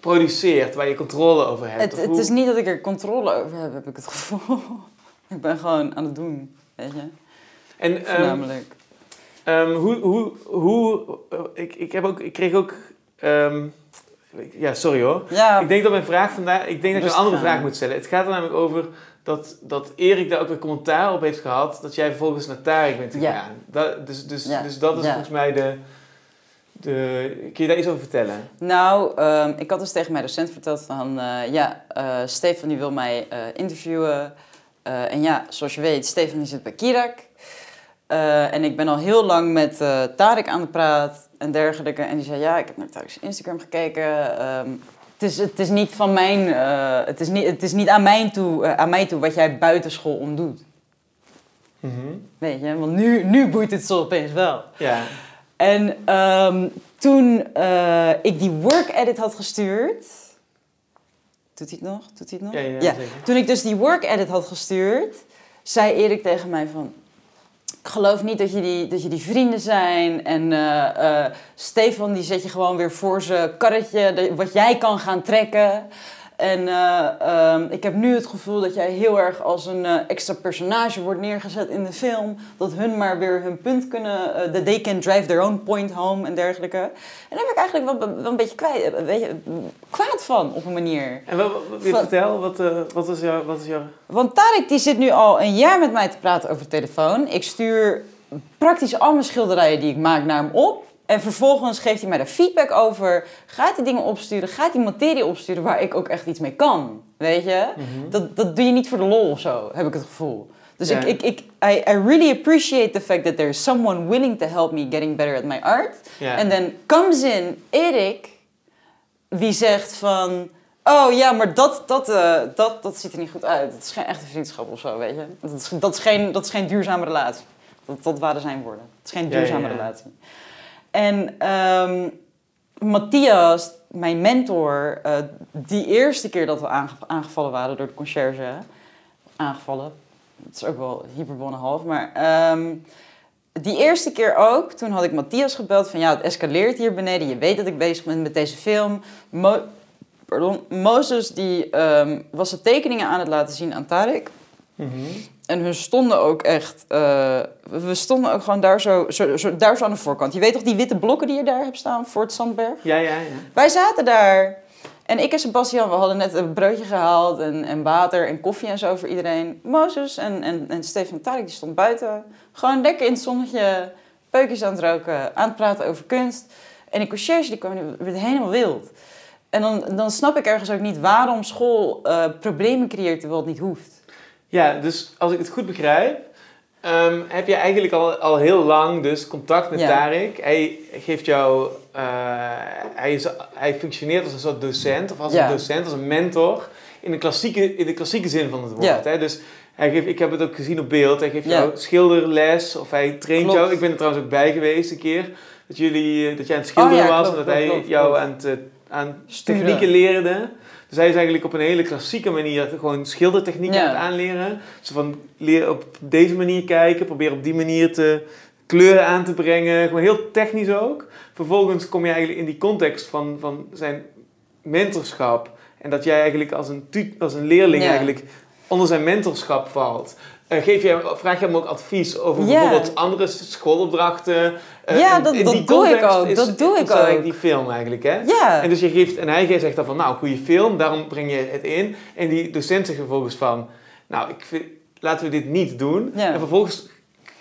produceert, waar je controle over hebt? Het, het is niet dat ik er controle over heb, heb ik het gevoel. ik ben gewoon aan het doen, weet je. En ehm, Voornamelijk. ehm, hoe, hoe, hoe eh, ik, ik, heb ook, ik kreeg ook, ja, sorry hoor. ja, Ik denk dat mijn vraag vandaag, ik denk dat ik een andere vraag moet stellen. Het gaat er namelijk over dat, dat Erik daar ook weer commentaar op heeft gehad, dat jij vervolgens naar Tarek bent Ja. gegaan. Dat, dus, dus, Ja. dus dat is Ja. volgens mij de, de, kun je daar iets over vertellen? Nou, ehm, ik had dus tegen mijn docent verteld van... eh, ja, eh Stefan die wil mij eh, interviewen. En ja, zoals je weet, Stefan die zit bij Kirak. En ik ben al heel lang met Tarek aan de praat en dergelijke. En die zei, ja, ik heb naar Tarek's Instagram gekeken. Ehm, het, is, het is niet van mijn... eh, het, is niet, het is niet aan, mij toe, eh, aan mij toe wat jij buitenschool om doet. Mhm. Weet je, want nu, nu boeit het zo opeens wel. Ja. En ehm, toen eh, ik die work edit had gestuurd. Doet hij het nog? Doet hij het nog? Ja, ja. Toen ik dus die work edit had gestuurd, zei Erik tegen mij van. Ik geloof niet dat je die, dat je die vrienden zijn. En eh, eh, Stefan die zet je gewoon weer voor zijn karretje, wat jij kan gaan trekken. En eh, ehm, ik heb nu het gevoel dat jij heel erg als een eh, extra personage wordt neergezet in de film. Dat hun maar weer hun punt kunnen, eh, that they can drive their own point home en dergelijke. En daar ben ik eigenlijk wel, wel een beetje kwijt, eh, kwaad van op een manier. En wat, wat, wat- vertel, wat, wat, is jouw, wat is jouw... Want Tarek die zit nu al een jaar met mij te praten over de telefoon. Ik stuur praktisch al mijn schilderijen die ik maak naar hem op. En vervolgens geeft hij mij daar feedback over. Gaat hij dingen opsturen? Gaat hij materie opsturen waar ik ook echt iets mee kan? Weet je? dat, dat doe je niet voor de lol of zo, heb ik het gevoel. Dus ik, ik, ik, I, I really appreciate the fact that there is someone willing to help me getting better at my art. En dan comes in Erik, wie zegt van... Oh ja, maar dat, dat, eh, dat, dat ziet er niet goed uit. Het is geen echte vriendschap of zo, weet je. Dat is, dat is, geen, dat is geen duurzame relatie. Dat, dat waren zijn woorden. Het is geen Ja, duurzame ja, ja. relatie. En ehm, Matthias, mijn mentor, eh, die eerste keer dat we aange- aangevallen waren door de conciërge, aangevallen, het is ook wel hyperbol en half, maar ehm, die eerste keer ook, toen had ik Matthias gebeld van ja, het escaleert hier beneden, je weet dat ik bezig ben met deze film. Pardon, Mozes die ehm, was de tekeningen aan het laten zien aan Tarek. En hun stonden ook echt. eh, we stonden ook gewoon daar zo, zo, zo, daar zo aan de voorkant. Je weet toch die witte blokken die je daar hebt staan voor het Zandberg? Ja, ja, ja. Wij zaten daar. En ik en Sebastian, we hadden net een broodje gehaald en, en water en koffie en zo voor iedereen. Mozes en, en, en Stefan Tarek die stond buiten. Gewoon lekker in het zonnetje, peukjes aan het roken, aan het praten over kunst. En die conciërge die kwam werd helemaal wild. En dan, dan snap ik ergens ook niet waarom school eh, problemen creëert terwijl het niet hoeft. Ja, dus als ik het goed begrijp, ehm, heb je eigenlijk al, al heel lang dus contact met Ja. Tarek. Hij geeft jou, eh, hij, is, hij functioneert als een soort docent, of als Ja. een docent, als een mentor, in de klassieke, in de klassieke zin van het woord. Ja. Hè? Dus hij geeft, ik heb het ook gezien op beeld, hij geeft jou schilderles, of hij traint Klopt. jou. Ik ben er trouwens ook bij geweest een keer, dat, jullie, eh, dat jij aan het schilderen Oh ja, was klopt, en dat hij klopt, jou aan, het, eh, aan Sturen. technieken leerde. Hij is eigenlijk op een hele klassieke manier gewoon schildertechnieken Ja. aan het aanleren. Zo van leer op deze manier kijken, probeer op die manier te kleuren aan te brengen. Gewoon heel technisch ook. Vervolgens kom je eigenlijk in die context van, van zijn mentorschap. En dat jij eigenlijk als een, als een leerling Ja. eigenlijk onder zijn mentorschap valt. Eh, geef je hem, vraag je hem ook advies over bijvoorbeeld andere schoolopdrachten? Eh, Ja, dat- in dat die doe ik ook, is- dat doe ik ook. die film eigenlijk, hè? Ja, En, dus je geeft, en hij zegt dan van, nou, goede film, daarom breng je het in. En die docent zegt vervolgens van, nou, ik vind, laten we dit niet doen. Ja. En vervolgens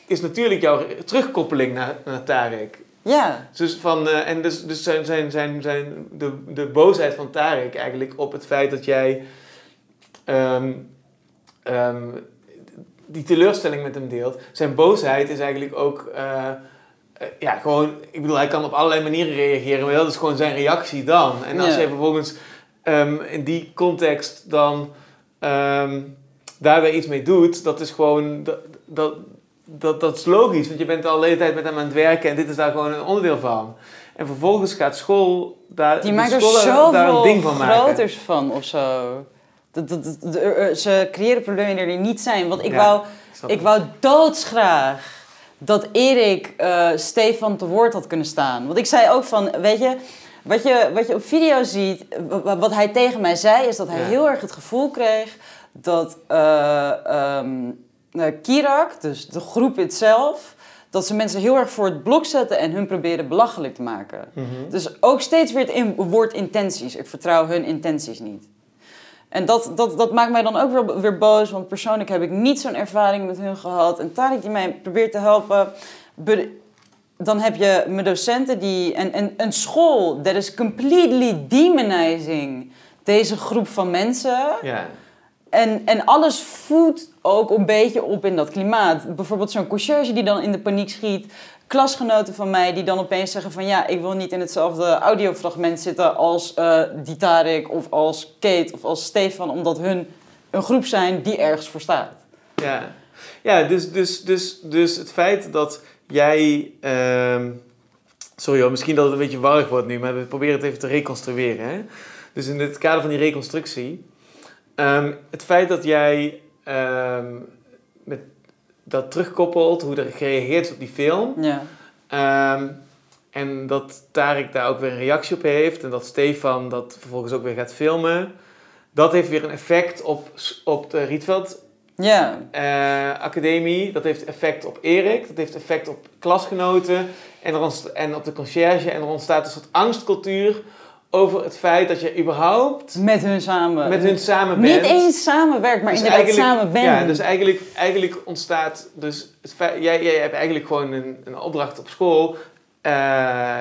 is natuurlijk jouw terugkoppeling naar, naar Tarek. ja, Dus van, eh, en dus, dus zijn, zijn, zijn, zijn de, de boosheid van Tarek eigenlijk op het feit dat jij ehm, ehm, die teleurstelling met hem deelt. Zijn boosheid is eigenlijk ook, eh, ja, gewoon, ik bedoel, hij kan op allerlei manieren reageren, maar dat is gewoon zijn reactie dan. En als Ja. jij vervolgens ehm, in die context dan ehm, daar weer iets mee doet, dat is gewoon, dat, dat, dat, dat is logisch, want je bent al de hele tijd met hem aan het werken en dit is daar gewoon een onderdeel van. En vervolgens gaat school daar, die maakt er daar, daar een zoveel ding van maken. groters van of zo. Dat, dat, dat- de- er- ze creëren problemen die er niet zijn. Want ik Ja, wou, ik wou doodsgraag dat Erik eh, Stefan te woord had kunnen staan. Want ik zei ook van, weet je, wat je, wat je op video ziet, wa- wa- wat hij tegen mij zei, is dat hij Ja. heel erg het gevoel kreeg dat eh, Kirak, dus de groep itself, dat ze mensen heel erg voor het blok zetten en hun proberen belachelijk te maken. Mhm. Dus ook steeds weer het in, woord intenties. Ik vertrouw hun intenties niet. En dat, dat, dat maakt mij dan ook weer, weer boos, want persoonlijk heb ik niet zo'n ervaring met hun gehad. En Tarek die mij probeert te helpen. Dan heb je mijn docenten die. En, en een school that is completely demonizing deze groep van mensen. Ja. En, en alles voedt ook een beetje op in dat klimaat. Bijvoorbeeld zo'n conciërge die dan in de paniek schiet. Klasgenoten van mij die dan opeens zeggen van... ja, ik wil niet in hetzelfde audiofragment zitten als eh die Tarek... of als Kate of als Stefan... omdat hun een groep zijn die ergens voor staat. Ja, ja dus, dus, dus, dus het feit dat jij. ehm, sorry hoor, misschien dat het een beetje warrig wordt nu, maar we proberen het even te reconstrueren. Hè? Dus in het kader van die reconstructie. ehm, het feit dat jij ehm, met dat terugkoppelt, hoe er gereageerd is op die film. Ja, ehm, en dat Tarek daar ook weer een reactie op heeft. En dat Stefan dat vervolgens ook weer gaat filmen. Dat heeft weer een effect op, op de Rietveld ja, eh, academie. Dat heeft effect op Erik. Dat heeft effect op klasgenoten. En, er en op de conciërge. En er ontstaat een soort angstcultuur over het feit dat je überhaupt met hun samen. met hun samen bent. Niet eens samenwerkt, maar Dus inderdaad samen bent. Ja, dus eigenlijk, eigenlijk ontstaat dus... Het feit, jij, jij hebt eigenlijk gewoon een, een opdracht op school. eh,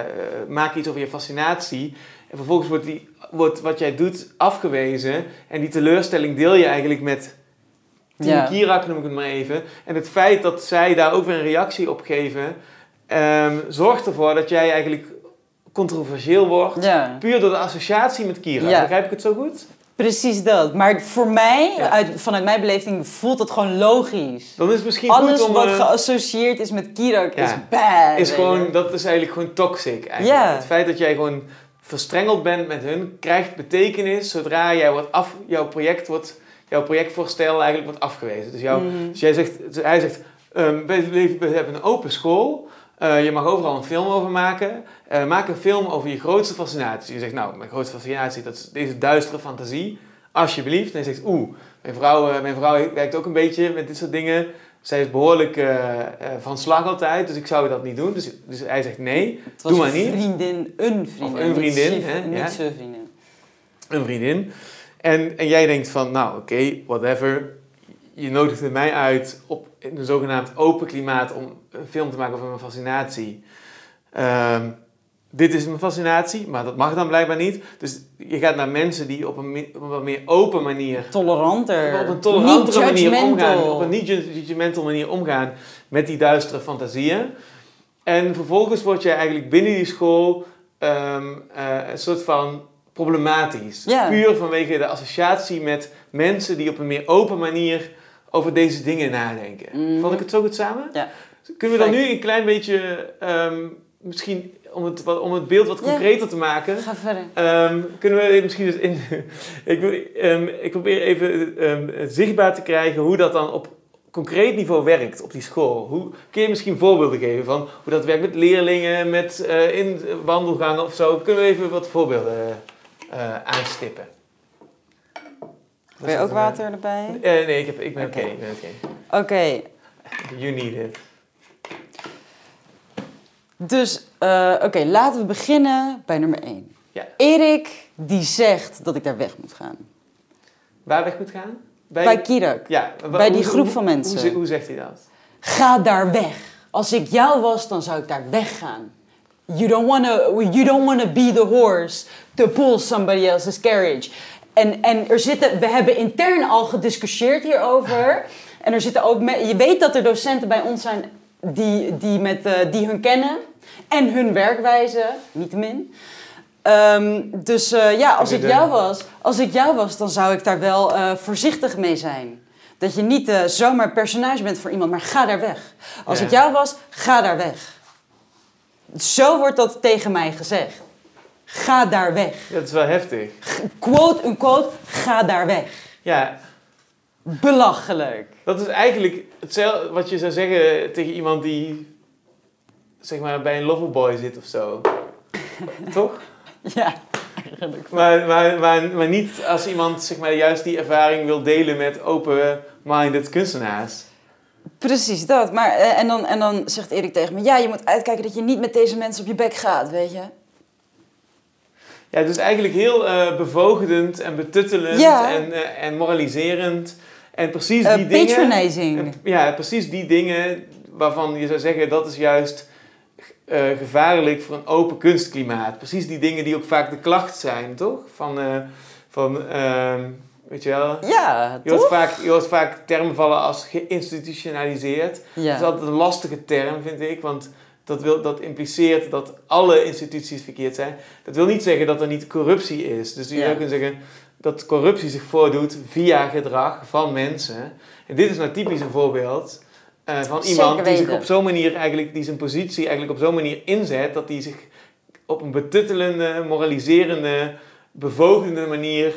maak iets over je fascinatie. En vervolgens wordt, die, wordt wat jij doet afgewezen. En die teleurstelling deel je eigenlijk met Team Ja. Kirak, noem ik het maar even. En het feit dat zij daar ook weer een reactie op geven... ehm, zorgt ervoor dat jij eigenlijk controversieel wordt. Ja. Puur door de associatie met Kira. Ja. Begrijp ik het zo goed? Precies dat. Maar voor mij, Ja. uit, vanuit mijn beleving, voelt het gewoon logisch. Dan is misschien Alles goed om... wat eh, geassocieerd is met Kirak Ja. is bad. is gewoon, dat is eigenlijk gewoon toxic. Eigenlijk. Ja. Het feit dat jij gewoon verstrengeld bent met hun, krijgt betekenis zodra jij wordt af, jouw project wordt, jouw projectvoorstel eigenlijk wordt afgewezen. Dus, Mhm. dus jij zegt, hij zegt, ehm, we hebben een open school. Eh, je mag overal een film over maken. Eh, maak een film over je grootste fascinatie. Je zegt, nou, mijn grootste fascinatie, dat is deze duistere fantasie. Alsjeblieft. En je zegt, oeh, mijn vrouw, eh, mijn vrouw werkt ook een beetje met dit soort dingen. Zij is behoorlijk eh, eh, van slag altijd, dus ik zou dat niet doen. Dus, dus hij zegt nee, Het was doe maar niet. vriendin, een vriendin. Of een vriendin, niet, hè, niet ja. zijn vriendin. een vriendin. En, en jij denkt van, nou oké, whatever. Je nodigde mij uit op in een zogenaamd open klimaat om een film te maken over mijn fascinatie. Ehm, dit is mijn fascinatie, maar dat mag dan blijkbaar niet. Dus je gaat naar mensen die op een, me- op een wat meer open manier Toleranter. op een tolerantere manier omgaan. Op een niet ju- judgmental manier omgaan met die duistere fantasieën. En vervolgens word je eigenlijk binnen die school ehm, eh, een soort van problematisch. Puur vanwege de associatie met mensen die op een meer open manier over deze dingen nadenken. Mhm. Vond ik het zo goed samen? Ja. Kunnen we dan Fijn. nu een klein beetje, ehm, misschien om het, om het beeld wat concreter te maken, Ga verder. Ehm, kunnen we misschien eens in. ik, wil, ehm, ik probeer even zichtbaar te krijgen hoe dat dan op concreet niveau werkt op die school. Hoe, kun je misschien voorbeelden geven van hoe dat werkt met leerlingen, met eh, in wandelgangen of zo? Kunnen we even wat voorbeelden eh, aanstippen? Wil je ook water erbij? Eh, nee, ik, heb, ik ben oké. Oké. You need it. dus eh, oké, laten we beginnen bij nummer 1. Ja. Erik die zegt dat ik daar weg moet gaan. Waar weg moet gaan? Bij, Kirak. ja, bij die groep hoe- van mensen. Hoe, hoe zegt hij dat? Ga daar weg. Als ik jou was, dan zou ik daar weggaan. You don't wanna, you don't wanna be the horse to pull somebody else's carriage. En, en er zitten, we hebben intern al gediscussieerd hierover. En er zitten ook, je weet dat er docenten bij ons zijn die, die, met, eh, die hun kennen. En hun werkwijze, niettemin. Ehm dus eh, ja, als ik, jou was, als ik jou was, dan zou ik daar wel eh, voorzichtig mee zijn. Dat je niet zomaar personage bent voor iemand, maar ga daar weg. Als Ja. ik jou was, ga daar weg. Zo wordt dat tegen mij gezegd. Ga daar weg. Dat is wel heftig. Quote unquote, ga daar weg. Ja, Belachelijk. Dat is eigenlijk hetzelfde wat je zou zeggen tegen iemand die zeg maar bij een loverboy zit of zo. Toch? Ja, eigenlijk. Maar, maar, maar, maar niet als iemand zeg maar, juist die ervaring wil delen met open-minded kunstenaars. Precies dat. Maar, eh, en, dan, en dan zegt Erik tegen me: Ja, je moet uitkijken dat je niet met deze mensen op je bek gaat, weet je? Ja, het is eigenlijk heel eh bevoogdend en betuttelend Ja. en, eh, en moraliserend. En precies Eh, die dingen... patronizing. En- Ja, precies die dingen waarvan je zou zeggen dat is juist gevaarlijk voor een open kunstklimaat. Precies die dingen die ook vaak de klacht zijn, toch? Van, van ehm, weet je wel... Ja, Je hoort, vaak, je hoort vaak termen vallen als geïnstitutionaliseerd. Dat is altijd een lastige term, vind ik, want dat, wil, dat impliceert dat alle instituties verkeerd zijn. Dat wil niet zeggen dat er niet corruptie is. Dus je Ja. zou kunnen zeggen dat corruptie zich voordoet via gedrag van mensen. En dit is nou typisch een voorbeeld eh, van iemand die zich op zo'n manier eigenlijk, die zijn positie eigenlijk op zo'n manier inzet dat hij zich op een betuttelende, moraliserende, bevogende manier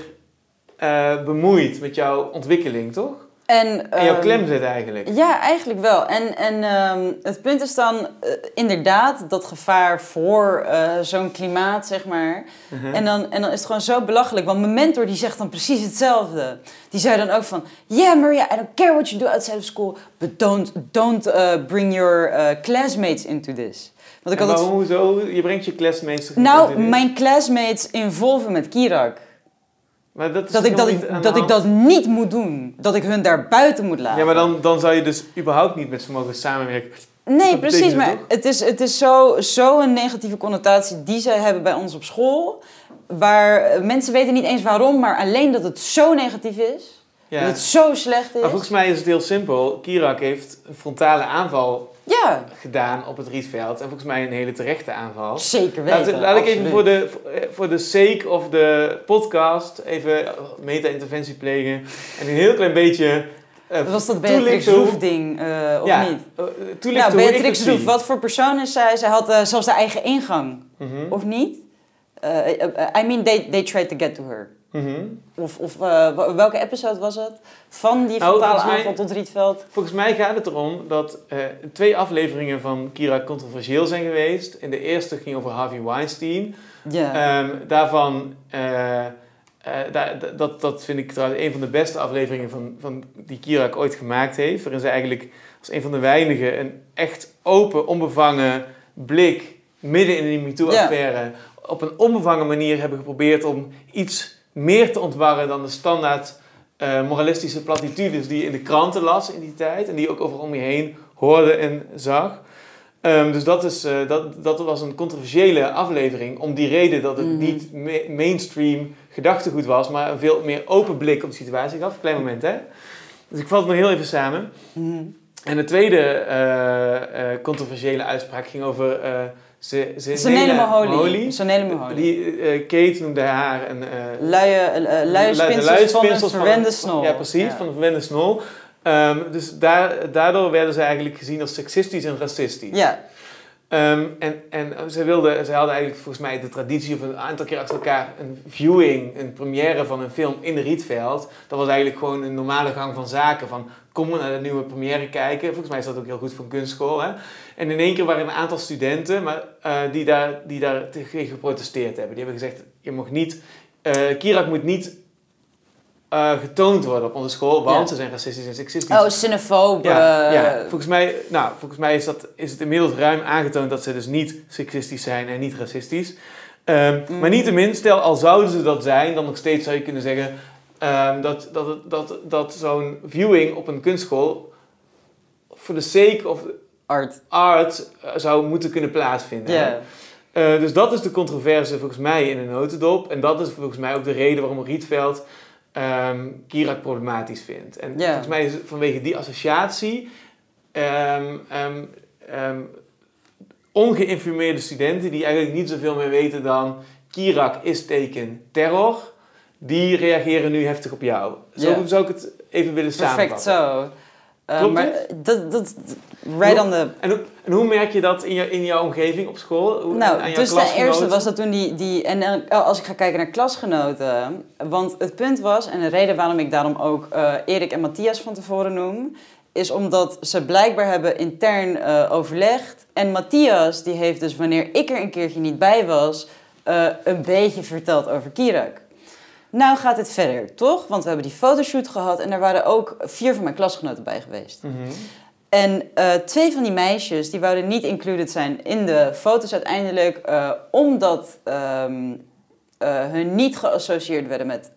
eh, bemoeit met jouw ontwikkeling, toch? En, En jouw ehm, klem zit eigenlijk. Ja, eigenlijk wel. En, en ehm, het punt is dan eh, inderdaad dat gevaar voor eh, zo'n klimaat, zeg maar. Mhm. En, dan, en dan is het gewoon zo belachelijk. Want mijn mentor die zegt dan precies hetzelfde. Die zei dan ook van... Yeah, Maria, I don't care what you do outside of school. But don't, don't eh, bring your classmates into this. Want ik had maar het... hoezo? Je brengt je classmates Nou, mijn classmates involven met Kirak. Maar dat is Dat, ik, dat, ik, dat ik dat niet moet doen. Dat ik hun daar buiten moet laten. Ja, maar dan, dan zou je dus überhaupt niet met ze mogen samenwerken. Nee, Dat precies. Maar het toch? het is, het is zo, zo een negatieve connotatie die zij hebben bij ons op school. Waar mensen weten niet eens waarom, maar alleen dat het zo negatief is. Ja. Dat het zo slecht is. Maar volgens mij is het heel simpel. Kirak heeft een frontale aanval Ja, gedaan op het Rietveld. En volgens mij een hele terechte aanval. zeker weten. Laat, laat ik even voor de, voor de sake of de podcast even meta-interventie plegen. En een heel klein beetje eh, Was dat Beatrix hoe- Roef ding, eh, of ja, niet? toelichten Nou, Beatrix. Roef, wat voor persoon is zij? Zij had zelfs de eigen ingang, Mhm, of niet? I mean, they, they tried to get to her. Mhm. Of, of eh, welke episode was het? Van die Nou, fatale mij- aanval tot Rietveld. Volgens mij gaat het erom dat eh, twee afleveringen van Kira controversieel zijn geweest. In de eerste ging over Harvey Weinstein. Ja. Ehm, daarvan, eh, da- da- dat, dat vind ik trouwens een van de beste afleveringen van, van die Kirak ooit gemaakt heeft. Waarin ze eigenlijk als een van de weinigen een echt open, onbevangen blik midden in die MeToo-affaire op een onbevangen manier hebben geprobeerd om iets meer te ontwarren dan de standaard eh, moralistische platitudes die je in de kranten las in die tijd en die je ook overal om je heen hoorde en zag. Ehm, dus dat, is, eh, dat, dat was een controversiële aflevering om die reden dat het Mhm. niet ma- mainstream gedachtegoed was, maar een veel meer open blik op de situatie gaf. Klein moment hè. Dus ik vat het nog heel even samen. Mhm. En de tweede eh, controversiële uitspraak ging over ze, ze. Sanele Maholi. Die, eh, Kate noemde haar een... eh, Luie, luie van een verwende snol. Ja, precies, van een verwende snol. Ehm, dus daar, daardoor werden ze eigenlijk gezien als seksistisch en racistisch. Ja, Ehm, en en ze, wilden, ze hadden eigenlijk volgens mij de traditie van een aantal keer achter elkaar een viewing, een première van een film in Rietveld. Dat was eigenlijk gewoon een normale gang van zaken. Van kom naar de nieuwe première kijken. Volgens mij is dat ook heel goed voor een kunstschool. Hè? En in één keer waren een aantal studenten maar, eh, die, daar, die daar tegen geprotesteerd hebben. Die hebben gezegd, je mag niet, eh Kirak moet niet eh, getoond worden op onze school, want Ja. ze zijn racistisch en seksistisch. oh. Ja, ja. Volgens, mij, nou, volgens mij is, dat, is het inmiddels ruim aangetoond dat ze dus niet seksistisch zijn en niet racistisch. Ehm, Mm. Maar niettemin, stel al zouden ze dat zijn, dan nog steeds zou je kunnen zeggen ehm, dat, dat, dat, dat zo'n viewing op een kunstschool voor de sake of Art. art eh, zou moeten kunnen plaatsvinden. Ja. Eh, dus dat is de controverse volgens mij in een notendop. En dat is volgens mij ook de reden waarom Rietveld ehm Kirak problematisch vindt. En volgens mij is vanwege die associatie ehm, ongeïnformeerde studenten die eigenlijk niet zoveel meer weten dan Kirak is teken terror, die reageren nu heftig op jou. Zo Ja. zou ik het even willen Perfect samenvatten. zo. Eh, Klopt maar dat, dat, right on the... En, hoe- en hoe merk je dat in, je, in jouw omgeving op school? Hoe- aan Nou, dus klasgenoten? eerste was dat toen die... die en dan, oh, als ik ga kijken naar klasgenoten... Want het punt was, en de reden waarom ik daarom ook eh, Erik en Matthias van tevoren noem... is omdat ze blijkbaar hebben intern eh, overlegd. En Matthias, die heeft dus wanneer ik er een keertje niet bij was... eh, een beetje verteld over Kirak. Nou gaat het verder, toch? Want we hebben die fotoshoot gehad... en er waren ook vier van mijn klasgenoten bij geweest. Mhm. En eh, twee van die meisjes die wouden niet included zijn in de foto's uiteindelijk, eh, omdat eh, hun niet geassocieerd werden met,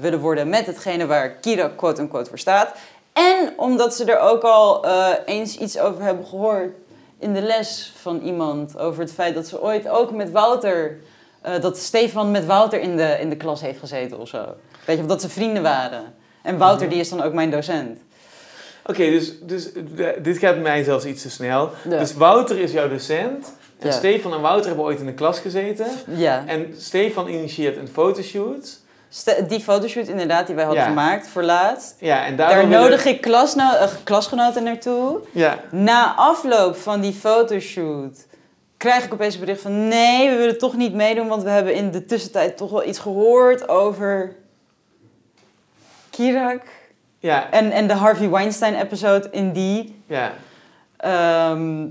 willen worden met hetgene waar Kira quote-unquote voor staat. En omdat ze er ook al eens iets over hebben gehoord in de les van iemand. Over het feit dat ze ooit ook met Wouter, eh, dat Stefan met Wouter in de, in de klas heeft gezeten of zo. Weet je, of dat ze vrienden waren. En Wouter die is dan ook mijn docent. Oké, dus, dus dit gaat mij zelfs iets te snel. Ja. Dus Wouter is jouw docent. En Ja. Stefan en Wouter hebben ooit in de klas gezeten. Ja. En Stefan initieert een fotoshoot. Ste- die fotoshoot inderdaad die wij hadden Ja. gemaakt voor laatst. Ja, en Daar nodig ik klasno- eh, klasgenoten naartoe. Ja, Na afloop van die fotoshoot krijg ik opeens een bericht van... nee, we willen toch niet meedoen... want we hebben in de tussentijd toch wel iets gehoord over... Kirak. ja, En, en de Harvey Weinstein-episode in die... ja. Ehm,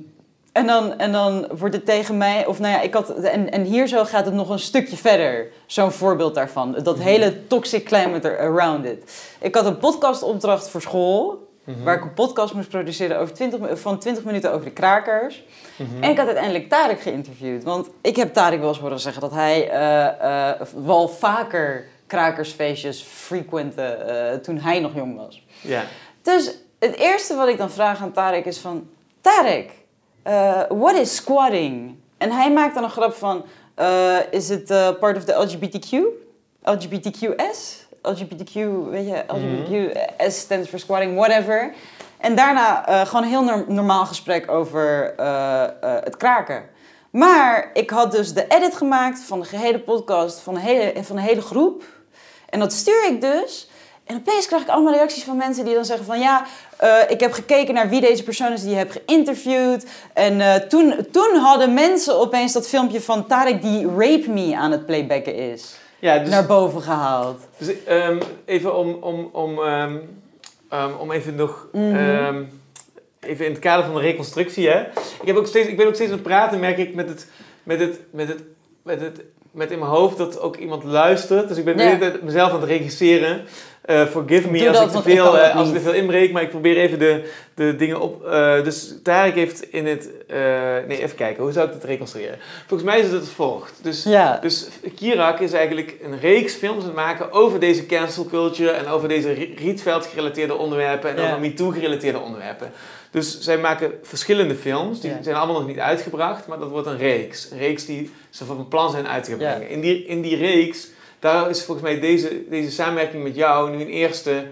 en, dan, en dan wordt het tegen mij, of nou ja, ik had, en, en hier zo gaat het nog een stukje verder. Zo'n voorbeeld daarvan. Dat hele toxic climate around it. Ik had een podcastopdracht voor school, Mhm. waar ik een podcast moest produceren over 20, mi- van 20 minuten over de krakers. Mhm. En ik had uiteindelijk Tarek geïnterviewd. Want ik heb Tarek wel eens horen zeggen dat hij eh, eh, wel vaker krakersfeestjes frequente eh, toen hij nog jong was. ja. Dus het eerste wat ik dan vraag aan Tarek is van... Tarek, what is squatting? En hij maakt dan een grap van... is it part of the LGBTQ? LGBTQS? LGBTQ, weet je, LGBTQ eh, stands for squatting, whatever. En daarna eh, gewoon een heel norm- normaal gesprek over eh, eh, het kraken. Maar ik had dus de edit gemaakt van de gehele podcast, van de hele, van de hele groep. En dat stuur ik dus. En opeens krijg ik allemaal reacties van mensen die dan zeggen van... ja, ik heb gekeken naar wie deze persoon is die je hebt geïnterviewd. En toen, toen hadden mensen opeens dat filmpje van Tarek die Rape Me aan het playbacken is. Ja, dus, Naar boven gehaald. dus ehm, even om, om, om, ehm, ehm, om even nog... Mhm. even in het kader van de reconstructie, hè. Ik, heb ook steeds, ik ben ook steeds aan het praten, merk ik, met het... Met het, met het, met het met in mijn hoofd dat ook iemand luistert. Dus ik ben Ja. mezelf aan het regisseren. Eh, forgive me Doe als ik, te ik veel, eh, als ik te veel inbreek, maar ik probeer even de, de dingen op. eh, dus Tarek heeft in het. eh, nee, even kijken, hoe zou ik het reconstrueren? Volgens mij is het als volgt. Dus, Ja. dus Kirak is eigenlijk een reeks films aan het maken over deze cancel culture en over deze Rie- Rietveld gerelateerde onderwerpen en Ja. over MeToo gerelateerde onderwerpen. Dus zij maken verschillende films, die Ja. zijn allemaal nog niet uitgebracht, maar dat wordt een reeks. Een reeks die ze van plan zijn uit te brengen. In, die, in die reeks, daar is volgens mij deze, deze samenwerking met jou nu een eerste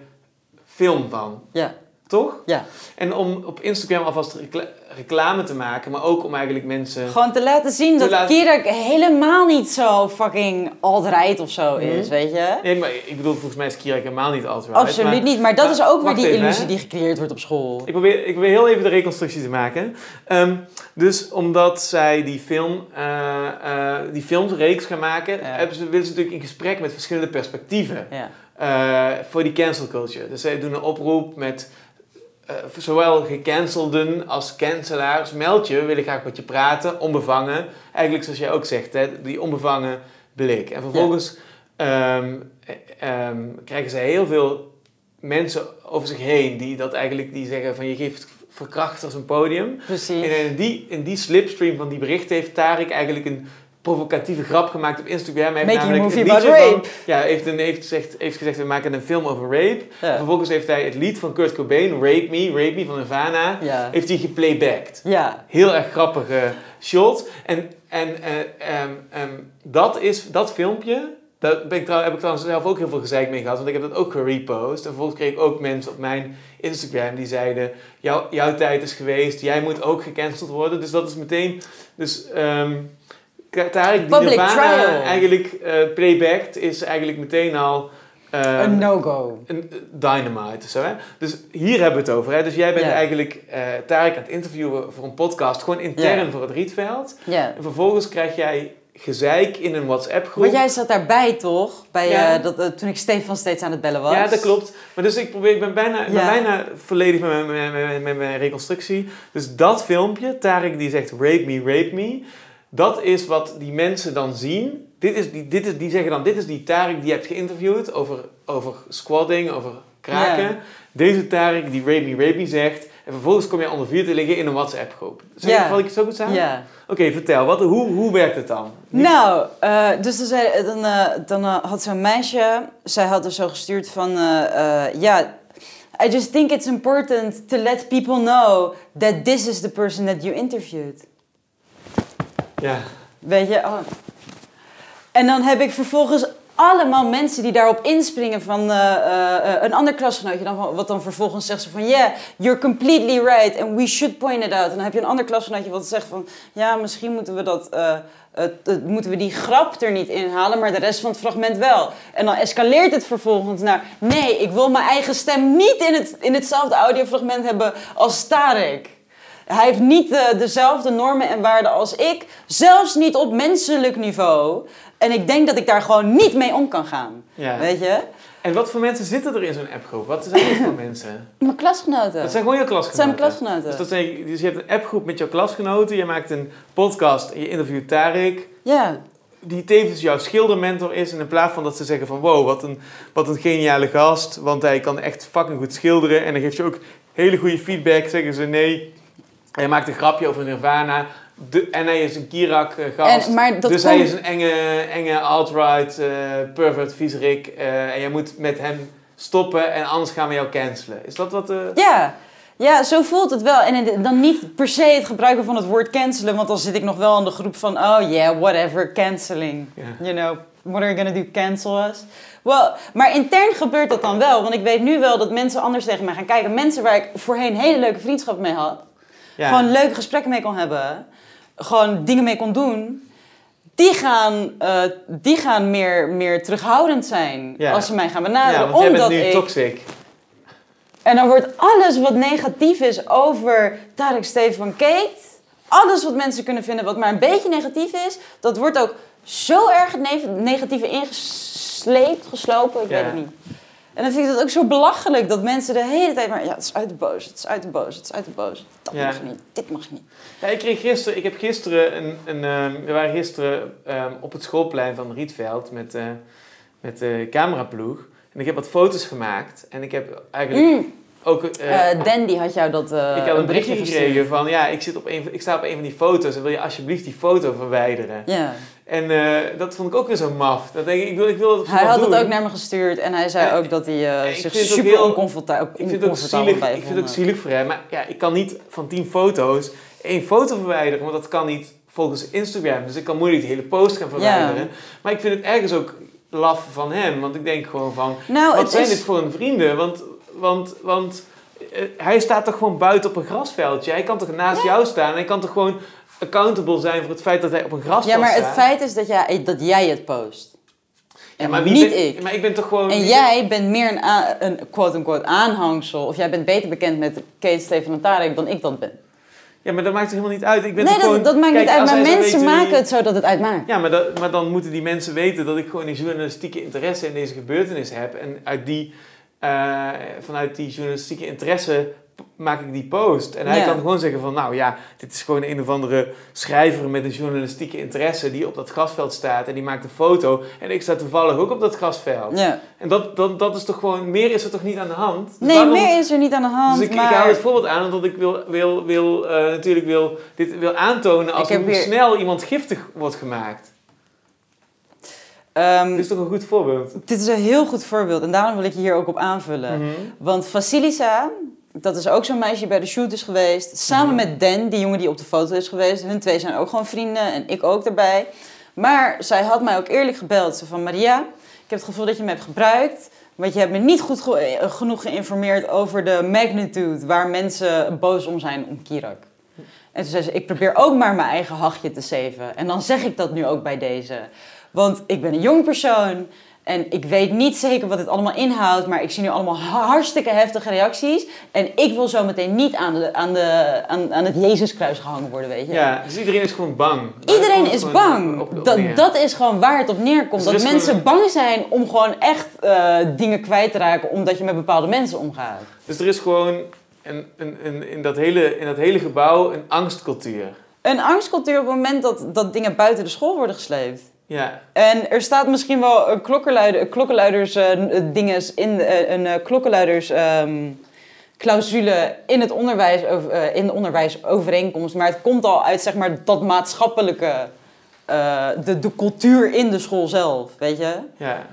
film van. Ja. Toch? Ja. En om op Instagram alvast recla- reclame te maken, maar ook om eigenlijk mensen... Gewoon te laten zien Te dat laten- helemaal niet zo fucking alt-right of zo is, Mhm. weet je? Nee, maar ik bedoel, volgens mij is Kirak helemaal niet alt-right. Absoluut maar- niet, maar dat maar is ook weer die even, illusie hè. die gecreëerd wordt op school. Ik probeer, ik probeer heel even de reconstructie te maken. Ehm, dus omdat zij die, film, eh, die filmreeks gaan maken, Ja. hebben ze, willen ze natuurlijk in gesprek met verschillende perspectieven Ja. eh, voor die cancel culture. Dus zij doen een oproep met eh, zowel gecancelden als cancelaars. Meld je, we willen graag met je praten, onbevangen. Eigenlijk zoals jij ook zegt, hè, die onbevangen blik. En vervolgens ehm, eh, ehm, krijgen ze heel veel mensen over zich heen die dat eigenlijk die zeggen van je geeft verkrachters een podium. Precies. En in die, in die slipstream van die berichten heeft Tarek eigenlijk een provocatieve grap gemaakt op Instagram. Hij heeft Making namelijk movie het liedje rape. Van, ja, heeft, een, heeft, gezegd, heeft gezegd we maken een film over rape. Ja. Vervolgens heeft hij het lied van Kurt Cobain, Rape Me, Rape Me van Nirvana, Ja. heeft hij geplaybacked. Ja. Heel erg grappige shot. En, en ehm, ehm, dat, is, dat filmpje, daar ben ik trouw, heb ik trouwens zelf ook heel veel gezeik mee gehad. Want ik heb dat ook gerepost. En vervolgens kreeg ik ook mensen op mijn Instagram die zeiden... Jouw, jouw tijd is geweest, jij moet ook gecanceld worden. Dus dat is meteen... Dus ehm Tarek die Public Nirvana trial. eigenlijk eh playbacked is eigenlijk meteen al... ehm, Een no-go. een eh, dynamite. Zo, hè? Dus hier hebben we het over. Hè? Dus jij bent eigenlijk eh Tarek aan het interviewen voor een podcast, gewoon intern voor het Rietveld. Ja. En vervolgens krijg jij gezeik in een WhatsApp-groep. Maar jij zat daarbij toch? Bij, Ja. eh, dat, eh, toen ik Stefan steeds aan het bellen was. Ja, dat klopt. Maar dus ik, probeer, ik ben bijna, ben bijna volledig met mijn, met, mijn- met mijn reconstructie. Dus dat filmpje, Tarek die zegt rape me, rape me. Dat is wat die mensen dan zien. Dit is die, dit is, die zeggen dan, dit is die Tarek die je hebt geïnterviewd over, over squatting, over kraken. Ja. Deze Tarek die rape me zegt. En vervolgens kom je onder vuur te liggen in een WhatsApp groep. Zeg, Ja. Val ik het zo goed samen? Ja. Oké, vertel. Wat, hoe, hoe werkt het dan? Nou, eh, dus dan, zei, dan, eh, dan eh, had zo'n meisje, zij had er zo gestuurd van, ja, I just think it's important to let people know that this is the person that you interviewed. Ja. Weet je? Oh. En dan heb ik vervolgens allemaal mensen die daarop inspringen van eh, eh, eh, een ander klasgenootje. Dan, wat dan vervolgens zegt ze van... Yeah, you're completely right and we should point it out. En dan heb je een ander klasgenootje wat zegt van... Ja, misschien moeten we, dat, het- moeten we die grap er niet inhalen, maar de rest van het fragment wel. En dan escaleert het vervolgens naar... Nee, ik wil mijn eigen stem niet in, het, in hetzelfde audiofragment hebben als Tarek. Hij heeft niet eh, dezelfde normen en waarden als ik, zelfs niet op menselijk niveau. En ik denk dat ik daar gewoon niet mee om kan gaan. Ja. Weet je? En wat voor mensen zitten er in zo'n appgroep? Wat zijn dit voor mensen? Mijn klasgenoten. Dat zijn gewoon je Dat klasgenoten. zijn mijn klasgenoten. Dus, dat zijn, dus je hebt een appgroep met jouw klasgenoten. Je maakt een podcast en je interviewt Tarek. Ja, Die tevens jouw schildermentor is. En in plaats van dat ze zeggen van... Wow, wat een, wat een geniale gast. Want hij kan echt fucking goed schilderen. En dan geeft je ook hele goede feedback. Zeggen ze nee. Hij maakt een grapje over Nirvana. De, en hij is een Kirak eh, gast. En- dus hij is een enge, enge alt-right, eh, pervert, viezerik. eh, en jij moet met hem stoppen en anders gaan we jou cancelen. Is dat wat... ja. Ja, zo voelt het wel. En dan niet per se het gebruiken van het woord cancelen, want dan zit ik nog wel in de groep van, oh yeah, whatever, canceling. You know, What are you gonna do? Cancel us? Well, maar intern gebeurt dat dan wel. Want ik weet nu wel dat mensen anders tegen mij gaan kijken. Mensen waar ik voorheen hele leuke vriendschap mee had. Ja. Gewoon leuke gesprekken mee kon hebben. Gewoon dingen mee kon doen. Die gaan, eh, die gaan meer, meer terughoudend zijn Ja. als ze mij gaan ja, benaderen. want jij bent omdat nu ik... toxic. En dan wordt alles wat negatief is over Tarek Steven van Kate, alles wat mensen kunnen vinden wat maar een beetje negatief is, dat wordt ook zo erg het negatieve ingesleept, geslopen, ik Ja. weet het niet. En dan vind ik dat ook zo belachelijk dat mensen de hele tijd maar, ja, het is uit de boos, het is uit de boos, het is uit de boos. Dat Ja. mag niet, dit mag niet. Ja, ik kreeg gisteren, ik heb gisteren een, een ehm, we waren gisteren ehm, op het schoolplein van Rietveld met, eh met de cameraploeg. En ik heb wat foto's gemaakt. En ik heb eigenlijk Mm. ook... eh, Eh, Dandy had jou dat ik had een berichtje gekregen van, ja, ik, zit op een, ik sta op een van die foto's en wil je alsjeblieft die foto verwijderen? Ja. En eh, dat vond ik ook weer zo maf. Dat denk ik, ik wil, ik wil dat Hij had het ook naar me gestuurd en hij zei Ja, ook dat hij eh, zich super heel- oncomforta- Ik vind het ook oncomfortabel zielig, bij ik vind het ook zielig voor hem. Maar ja, ik kan niet van tien foto's één foto verwijderen. Want dat kan niet volgens Instagram. Dus ik kan moeilijk de hele post gaan verwijderen. Maar ik vind het ergens ook laf van hem. Want ik denk gewoon van... Nou, wat zijn is... dit voor een vrienden? Want, want, want eh, hij staat toch gewoon buiten op een grasveldje? Hij kan toch naast jou staan? En hij kan toch gewoon accountable zijn voor het feit dat hij op een grasveld Ja, maar staat? het feit is dat jij, dat jij het post. En Ja, maar wie niet ben- ik. Maar ik ben toch gewoon... En jij bent meer een, een quote-unquote aanhangsel. Of jij bent beter bekend met Kate, Stefan Tarek dan ik dat ben. Ja, maar dat maakt toch helemaal niet uit? Ik ben nee, dat, gewoon... dat maakt Kijk, niet uit. Maar mensen maken het zo dat het uitmaakt. Ja, maar, dat, maar dan moeten die mensen weten dat ik gewoon die journalistieke interesse in deze gebeurtenis heb. En uit die, eh, vanuit die journalistieke interesse maak ik die post. En hij Ja. kan gewoon zeggen van, nou ja, dit is gewoon een of andere schrijver met een journalistieke interesse die op dat grasveld staat. En die maakt een foto. En ik sta toevallig ook op dat grasveld. Ja. En dat, dat, dat is toch gewoon, meer is er toch niet aan de hand? Dus Nee, waarom- meer is er niet aan de hand. dus ik, maar... ik haal het voorbeeld aan omdat ik wil, wil, wil, eh, natuurlijk wil, dit wil aantonen als hoe snel iemand giftig wordt gemaakt. Ehm, Dit is toch een goed voorbeeld? dit is een heel goed voorbeeld en daarom wil ik je hier ook op aanvullen. Mhm. Want Vasilisa, dat is ook zo'n meisje die bij de shoot is geweest. Samen met Dan, die jongen die op de foto is geweest. Hun twee zijn ook gewoon vrienden en ik ook daarbij. Maar zij had mij ook eerlijk gebeld. Ze van Maria, ik heb het gevoel dat je me hebt gebruikt. Want je hebt me niet goed ge- eh, genoeg geïnformeerd over de magnitude waar mensen boos om zijn om Kirak. En toen zei ze, ik probeer ook maar mijn eigen hachje te zeven. En dan zeg ik dat nu ook bij deze. Want ik ben een jong persoon en ik weet niet zeker wat dit allemaal inhoudt, maar ik zie nu allemaal hartstikke heftige reacties. En ik wil zo meteen niet aan, de, aan, de, aan, aan het Jezuskruis gehangen worden, weet je. Ja, dus iedereen is gewoon bang. Iedereen is bang. op- op dat, dat is gewoon waar het op neerkomt. Dus dat mensen gewoon bang zijn om gewoon echt eh, dingen kwijt te raken omdat je met bepaalde mensen omgaat. Dus er is gewoon een, een, een, in, dat hele, in dat hele gebouw een angstcultuur. Een angstcultuur op het moment dat, dat dingen buiten de school worden gesleept. Ja, En er staat misschien wel een klokkenluider, klokkenluiders eh, dinges in een klokkenluiders ehm, clausule in het onderwijs eh, in de onderwijsovereenkomst, maar het komt al uit zeg maar dat maatschappelijke eh, de, de cultuur in de school zelf, weet je? ja.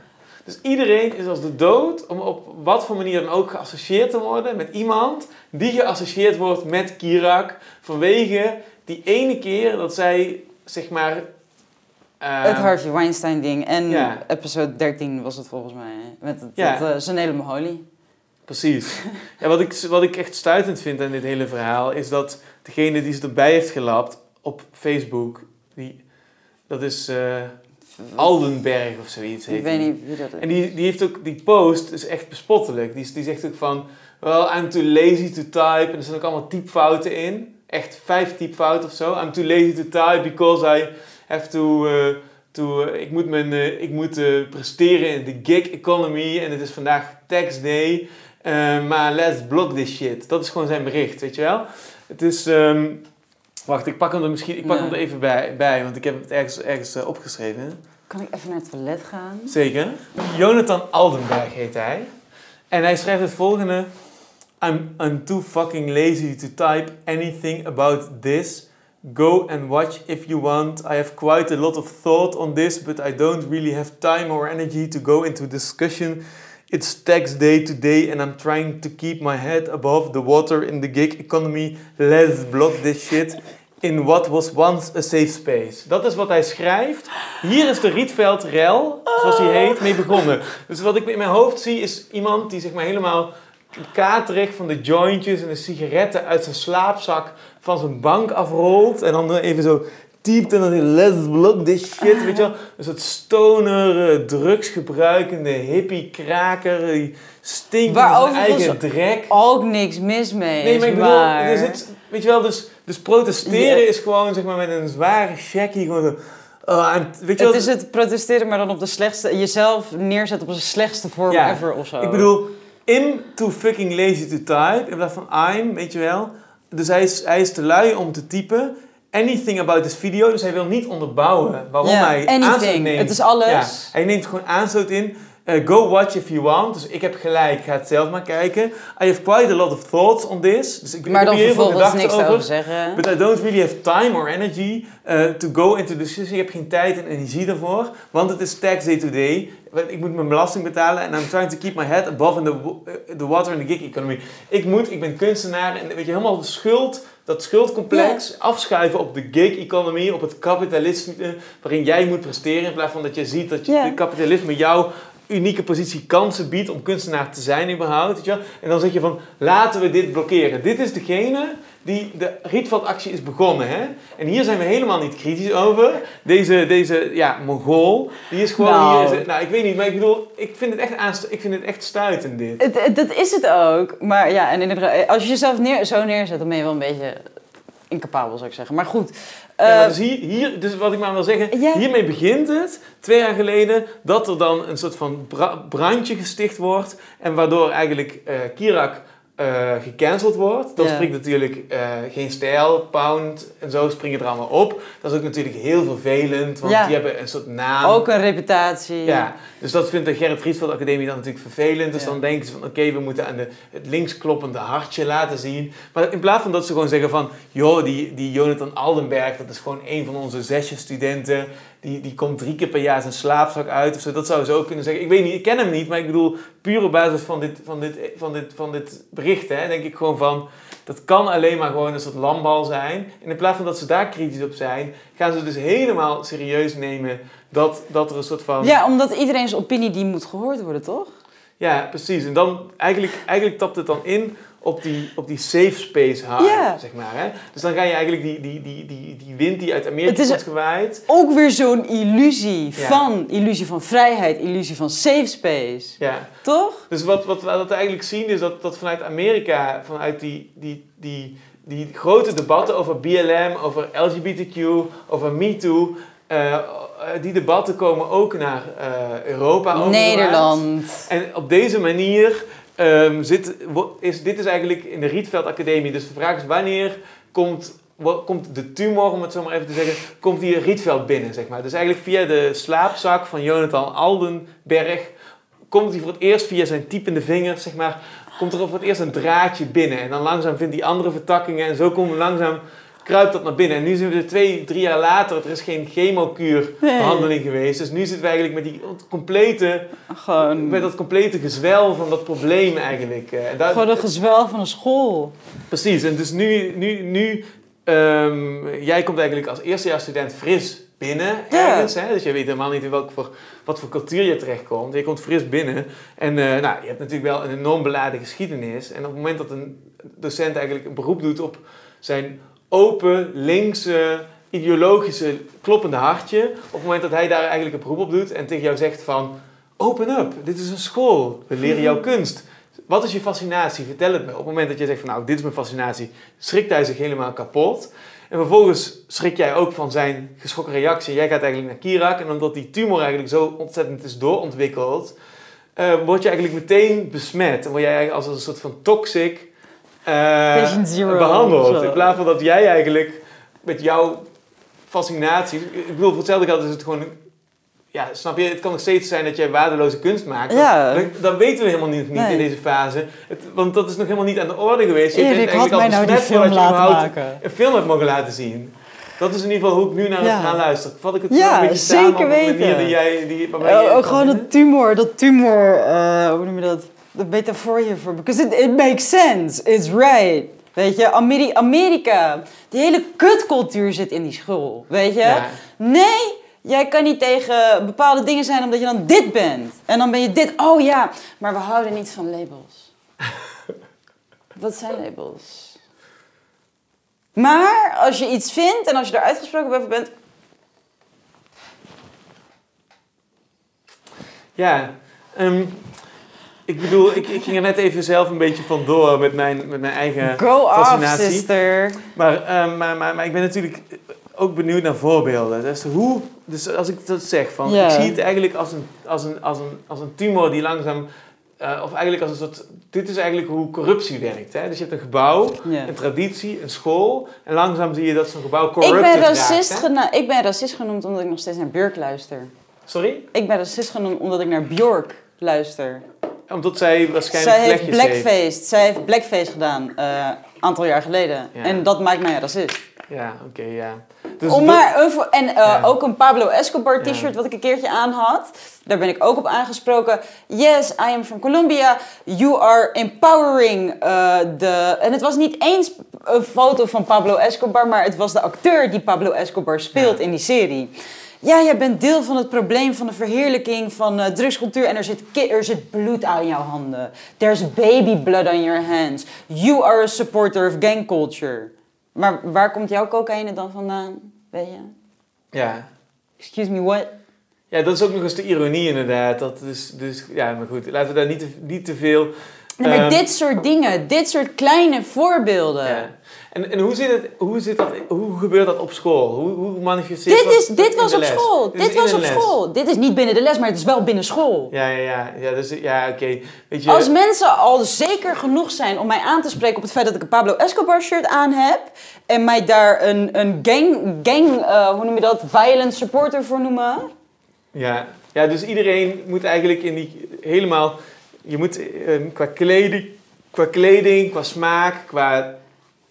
Dus iedereen is als de dood om op wat voor manier dan ook geassocieerd te worden met iemand die geassocieerd wordt met Kirak vanwege die ene keer dat zij, zeg maar... het Harvey Weinstein ding en ja. episode 13 was het volgens mij met het, Ja. het eh, Zanele Maholi. Precies. Ja, wat, ik, wat ik echt stuitend vind aan dit hele verhaal is dat degene die ze erbij heeft gelapt op Facebook, die, dat is eh, Aldenberg of zoiets. heet Ik weet niet wie dat is. En die, die heeft ook, die post is echt bespottelijk. Die, die zegt ook van, well, I'm too lazy to type. En er zijn ook allemaal typfouten in. Echt vijf typfouten of zo. I'm too lazy to type because I have to... eh, to eh, ik moet, mijn, eh, ik moet presteren in de gig economy. En het is vandaag tax day. Maar let's block this shit. Dat is gewoon zijn bericht, weet je wel. Het is... ehm, wacht, ik pak hem er misschien ik pak hem er even bij, bij. Want ik heb het ergens, ergens opgeschreven. Kan ik even naar het toilet gaan? Zeker. Jonathan Aldenberg heet hij. En hij schrijft het volgende. I'm, I'm too fucking lazy to type anything about this. Go and watch if you want. I have quite a lot of thought on this, but I don't really have time or energy to go into discussion. It's tax day today and I'm trying to keep my head above the water in the gig economy. Let's block this shit. in what was once a safe space. Dat is wat hij schrijft. Hier is de Rietveld Rel, zoals hij heet, mee begonnen. Dus wat ik in mijn hoofd zie is iemand die zeg maar helemaal katerig van de jointjes en de sigaretten uit zijn slaapzak van zijn bank afrolt. En dan even zo typt en dan let's look this shit, weet je wel. Een soort stoner, eh, drugsgebruikende hippie-kraker, die stinkt Waar van zijn eigen drek. Ook niks mis mee. Nee, maar ik bedoel, maar... er zit, weet je wel, dus, dus protesteren is gewoon zeg maar met een zware checkie gewoon zo, oh, en, weet je wel, Het is het protesteren, maar dan op de slechtste... Jezelf neerzetten op de slechtste vorm Ja, ever of zo. Ik bedoel, in too fucking lazy to type, in plaats van I'm, weet je wel. Dus hij is, hij is te lui om te typen. Anything about this video, dus hij wil niet onderbouwen waarom hij anything. aanstoot neemt. Het is alles. Ja, hij neemt gewoon aanstoot in. eh, go watch if you want. Dus ik heb gelijk, ga het zelf maar kijken. I have quite a lot of thoughts on this. Dus ik, maar heb hier heel veel gedachten niks over. over zeggen. But I don't really have time or energy uh, to go into the discussion. Ik heb geen tijd en energie daarvoor, want het is tax day today. Ik moet mijn belasting betalen en I'm trying to keep my head above in the, uh, the water in the gig economy. Ik moet, ik ben kunstenaar en weet je, helemaal de schuld, dat schuldcomplex afschuiven op de gig economy, op het kapitalisme waarin jij moet presteren in plaats van dat je ziet dat je, Ja. het kapitalisme jou unieke positie kansen biedt om kunstenaar te zijn überhaupt. Weet je? En dan zeg je van, laten we dit blokkeren. Dit is degene die de Rietveld-actie is begonnen. Hè? En hier zijn we helemaal niet kritisch over. Deze, deze ja, Mongool, die is gewoon Nou. hier... Nou, ik weet niet, maar ik bedoel, ik vind het echt, aanst ik vind het echt stuitend dit. Het, het- dat is het ook. Maar ja, en inderdaad, als je jezelf neer, zo neerzet, dan ben je wel een beetje incapabel, zou ik zeggen. Maar goed. Ja, maar eh, dus, hier, hier, dus wat ik maar wil zeggen, Ja. hiermee begint het, twee jaar geleden, dat er dan een soort van bra- brandje gesticht wordt. En waardoor eigenlijk eh Kirak eh, gecanceld wordt. Dan Ja. springt natuurlijk eh, geen stijl, pound en zo springen er allemaal op. Dat is ook natuurlijk heel vervelend, want Ja. die hebben een soort naam. ook een reputatie. Ja, dus dat vindt de Gerrit Rietveld Academie dan natuurlijk vervelend. Dus Ja. dan denken ze van oké, we moeten aan de, het linkskloppende hartje laten zien. Maar in plaats van dat ze gewoon zeggen van... joh, die, die Jonathan Aldenberg, dat is gewoon een van onze zesje-studenten. Die, die komt drie keer per jaar zijn slaapzak uit of zo. Dat zou ze ook kunnen zeggen. Ik weet niet, ik ken hem niet, maar ik bedoel... puur op basis van dit, van dit, van dit, van dit bericht, hè, denk ik gewoon van... Dat kan alleen maar gewoon een soort landbal zijn. En in plaats van dat ze daar kritisch op zijn... gaan ze dus helemaal serieus nemen dat, dat er een soort van... Ja, omdat iedereen's opinie die moet gehoord worden, toch? Ja, precies. En dan eigenlijk, eigenlijk tapt het dan in op die, op die safe space Ja. zeg maar. Hè? Dus dan ga je eigenlijk die, die, die, die, die wind die uit Amerika Het is- wordt gewaaid. Ook weer zo'n illusie Ja. van, illusie van vrijheid, illusie van safe space. Ja. Toch? Dus wat, wat we wat we eigenlijk zien is dat, dat vanuit Amerika, vanuit die, die, die, die grote debatten over BLM, over LGBTQ, over MeToo... eh, eh, die debatten komen ook naar eh, Europa. Nederland. En op deze manier ehm, zit, is dit is eigenlijk in de Rietveld Academie. Dus de vraag is wanneer komt, komt de tumor, om het zo maar even te zeggen, komt die Rietveld binnen, zeg maar. Dus eigenlijk via de slaapzak van Jonathan Aldenberg komt hij voor het eerst via zijn typende vingers, zeg maar, komt er voor het eerst een draadje binnen. En dan langzaam vindt hij andere vertakkingen en zo komt langzaam kruipt dat naar binnen. En nu zijn we er twee, drie jaar later, er is geen chemokuurbehandeling geweest. Dus nu zitten we eigenlijk met die complete Gewoon, met dat complete gezwel van dat probleem eigenlijk. eh, en daar- gewoon een gezwel van een school. Precies, en dus nu, nu, nu ehm, jij komt eigenlijk als eerstejaarsstudent fris binnen Ja. ergens. Hè? Dus je weet helemaal niet in welk voor, wat voor cultuur je terechtkomt. Je komt fris binnen en eh, nou, je hebt natuurlijk wel een enorm beladen geschiedenis. En op het moment dat een docent eigenlijk een beroep doet op zijn open, linkse, ideologische, kloppende hartje. Op het moment dat hij daar eigenlijk een beroep op doet en tegen jou zegt van... Open up, dit is een school, we leren jouw kunst. Wat is je fascinatie? Vertel het me. Op het moment dat je zegt van nou, dit is mijn fascinatie, schrikt hij zich helemaal kapot. En vervolgens schrik jij ook van zijn geschrokken reactie. Jij gaat eigenlijk naar Kirak en omdat die tumor eigenlijk zo ontzettend is doorontwikkeld, eh word je eigenlijk meteen besmet. En word jij als een soort van toxic eh, zero, behandeld. In plaats van dat jij eigenlijk met jouw fascinatie... Ik bedoel, voor hetzelfde geld is het gewoon... Ja, snap je? Het kan nog steeds zijn dat jij waardeloze kunst maakt. Ja. Dat, dat weten we helemaal niet, niet Nee. in deze fase. Het, want dat is nog helemaal niet aan de orde geweest. Je Erik bent had mij nou die film laten maken. een film hebt mogen laten zien. Dat is in ieder geval hoe ik nu naar Ja. het gaan luisteren. Vat ik het Ja, een beetje samen zeker op de manier weten. die jij... Die, Oh, je ook kan gewoon dat tumor, dat tumor, eh, hoe noem je dat? De metafoor hiervoor. Because it, it makes sense. It's right. Weet je, Ameri- Amerika. Die hele kutcultuur zit in die school. Weet je? Ja. Nee, jij kan niet tegen bepaalde dingen zijn omdat je dan dit bent. En dan ben je dit. Oh ja, maar we houden niet van labels. Wat zijn labels? Maar als je iets vindt en als je er uitgesproken over bent. Ja, ehm, ik bedoel, ik, ik ging er net even zelf een beetje vandoor met mijn, met mijn eigen Go off, fascinatie. sister. Maar, ehm, maar, maar, maar ik ben natuurlijk ook benieuwd naar voorbeelden. Dus, hoe, dus als ik dat zeg, van, ik zie het eigenlijk als een, als een, als een, als een tumor die langzaam... eh, of eigenlijk als een soort... Dit is eigenlijk hoe corruptie werkt. Hè? Dus je hebt een gebouw, een traditie, een school. En langzaam zie je dat zo'n gebouw Ik corrupted ben, racist ik ben racist genoemd omdat ik nog steeds naar Björk luister. Sorry? Ik ben racist genoemd omdat ik naar Björk luister. Omdat zij waarschijnlijk Zij heeft blackface, zij heeft blackface gedaan een aantal jaar geleden. Ja. En dat maakt mij racist. Ja, oké, ja. Dus Om maar een en eh, Ja. ook een Pablo Escobar t-shirt Ja. wat ik een keertje aan had. Daar ben ik ook op aangesproken. Yes, I am from Colombia. You are empowering uh, the... En het was niet eens een foto van Pablo Escobar, maar het was de acteur die Pablo Escobar speelt in die serie. Ja, jij bent deel van het probleem van de verheerlijking van eh, drugscultuur en er zit, er zit bloed aan jouw handen. There's baby blood on your hands. You are a supporter of gang culture. Maar waar komt jouw cocaïne dan vandaan? Weet je? ja. Excuse me, what? Ja, dat is ook nog eens de ironie inderdaad. Dat is, dus, ja, maar goed, laten we daar niet te, niet te veel... Nee, maar ehm, dit soort dingen, dit soort kleine voorbeelden. Ja. En, en hoe, zit het, hoe, zit dat, hoe gebeurt dat op school? Hoe, hoe manifesteert Dit, dat is, dit was op school. Dit was op les. school. Dit is niet binnen de les, maar het is wel binnen school. Ja, ja, ja. Ja, dus, ja oké. Weet je... Als mensen al zeker genoeg zijn om mij aan te spreken op het feit dat ik een Pablo Escobar shirt aan heb en mij daar een, een gang, gang eh, hoe noem je dat, violent supporter voor noemen. Ja. ja, dus iedereen moet eigenlijk in die helemaal... Je moet ehm, qua, kleding, qua kleding, qua smaak, qua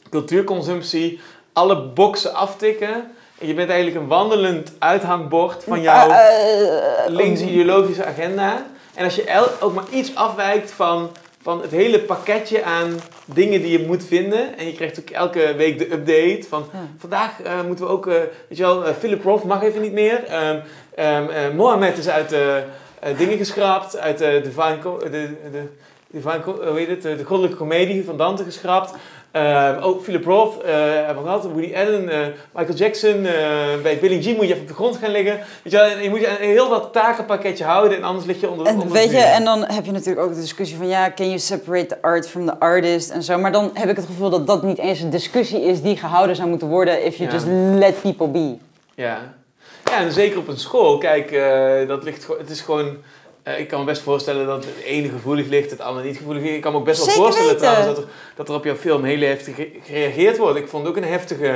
cultuurconsumptie... alle boxen aftikken. En je bent eigenlijk een wandelend uithangbord van jouw... Eh, eh, links ideologische agenda. En als je ook maar iets afwijkt van, van het hele pakketje aan dingen die je moet vinden. En je krijgt ook elke week de update van Ja. vandaag eh, moeten we ook, eh, weet je wel, eh, Philip Roth mag even niet meer. Ehm ehm, eh, Mohammed is uit eh, dingen geschrapt, uit de Divine, Co- de, de, Divine Co- hoe heet het, de, de goddelijke comedie van Dante geschrapt. Ehm, ook Philip Roth, eh hebben we gehad, Woody Allen, eh, Michael Jackson. eh, bij Billie Jean moet je even op de grond gaan liggen. Weet je, wel, je moet je een heel dat takenpakketje houden en anders lig je onder, En onder weet je, en dan heb je natuurlijk ook de discussie van ja, can you separate the art from the artist en zo. Maar dan heb ik het gevoel dat dat niet eens een discussie is die gehouden zou moeten worden if you Ja. just let people be. Ja. ja, en zeker op een school. Kijk, dat ligt gewoon, het is gewoon... eh, ik kan me best voorstellen dat het ene gevoelig ligt, het andere niet gevoelig ligt. Ik kan me ook best wel Zeker voorstellen weten. trouwens dat er, dat er op jouw film heel heftig ge- gereageerd wordt. Ik vond het ook een heftige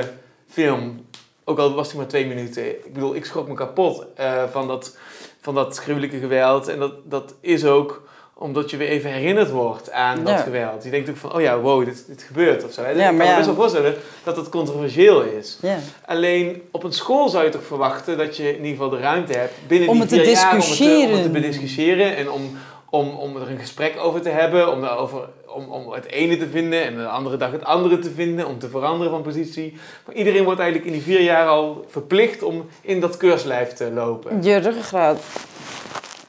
film. Ook al was die maar twee minuten. Ik bedoel, ik schrok me kapot eh, van, dat, van dat gruwelijke geweld. En dat, dat is ook omdat je weer even herinnerd wordt aan dat Ja. geweld. Je denkt ook van, oh ja, wow, dit, dit gebeurt of zo. Ja, ik kan me best wel voorstellen dat het controversieel is. Alleen op een school zou je toch verwachten dat je in ieder geval de ruimte hebt binnen Om die te vier jaar om het te, om het te bediscussiëren en om, om, om er een gesprek over te hebben, om, daarover, om, om het ene te vinden en de andere dag het andere te vinden, om te veranderen van positie. Maar iedereen wordt eigenlijk in die vier jaar al verplicht om in dat keurslijf te lopen. Je ruggengraat.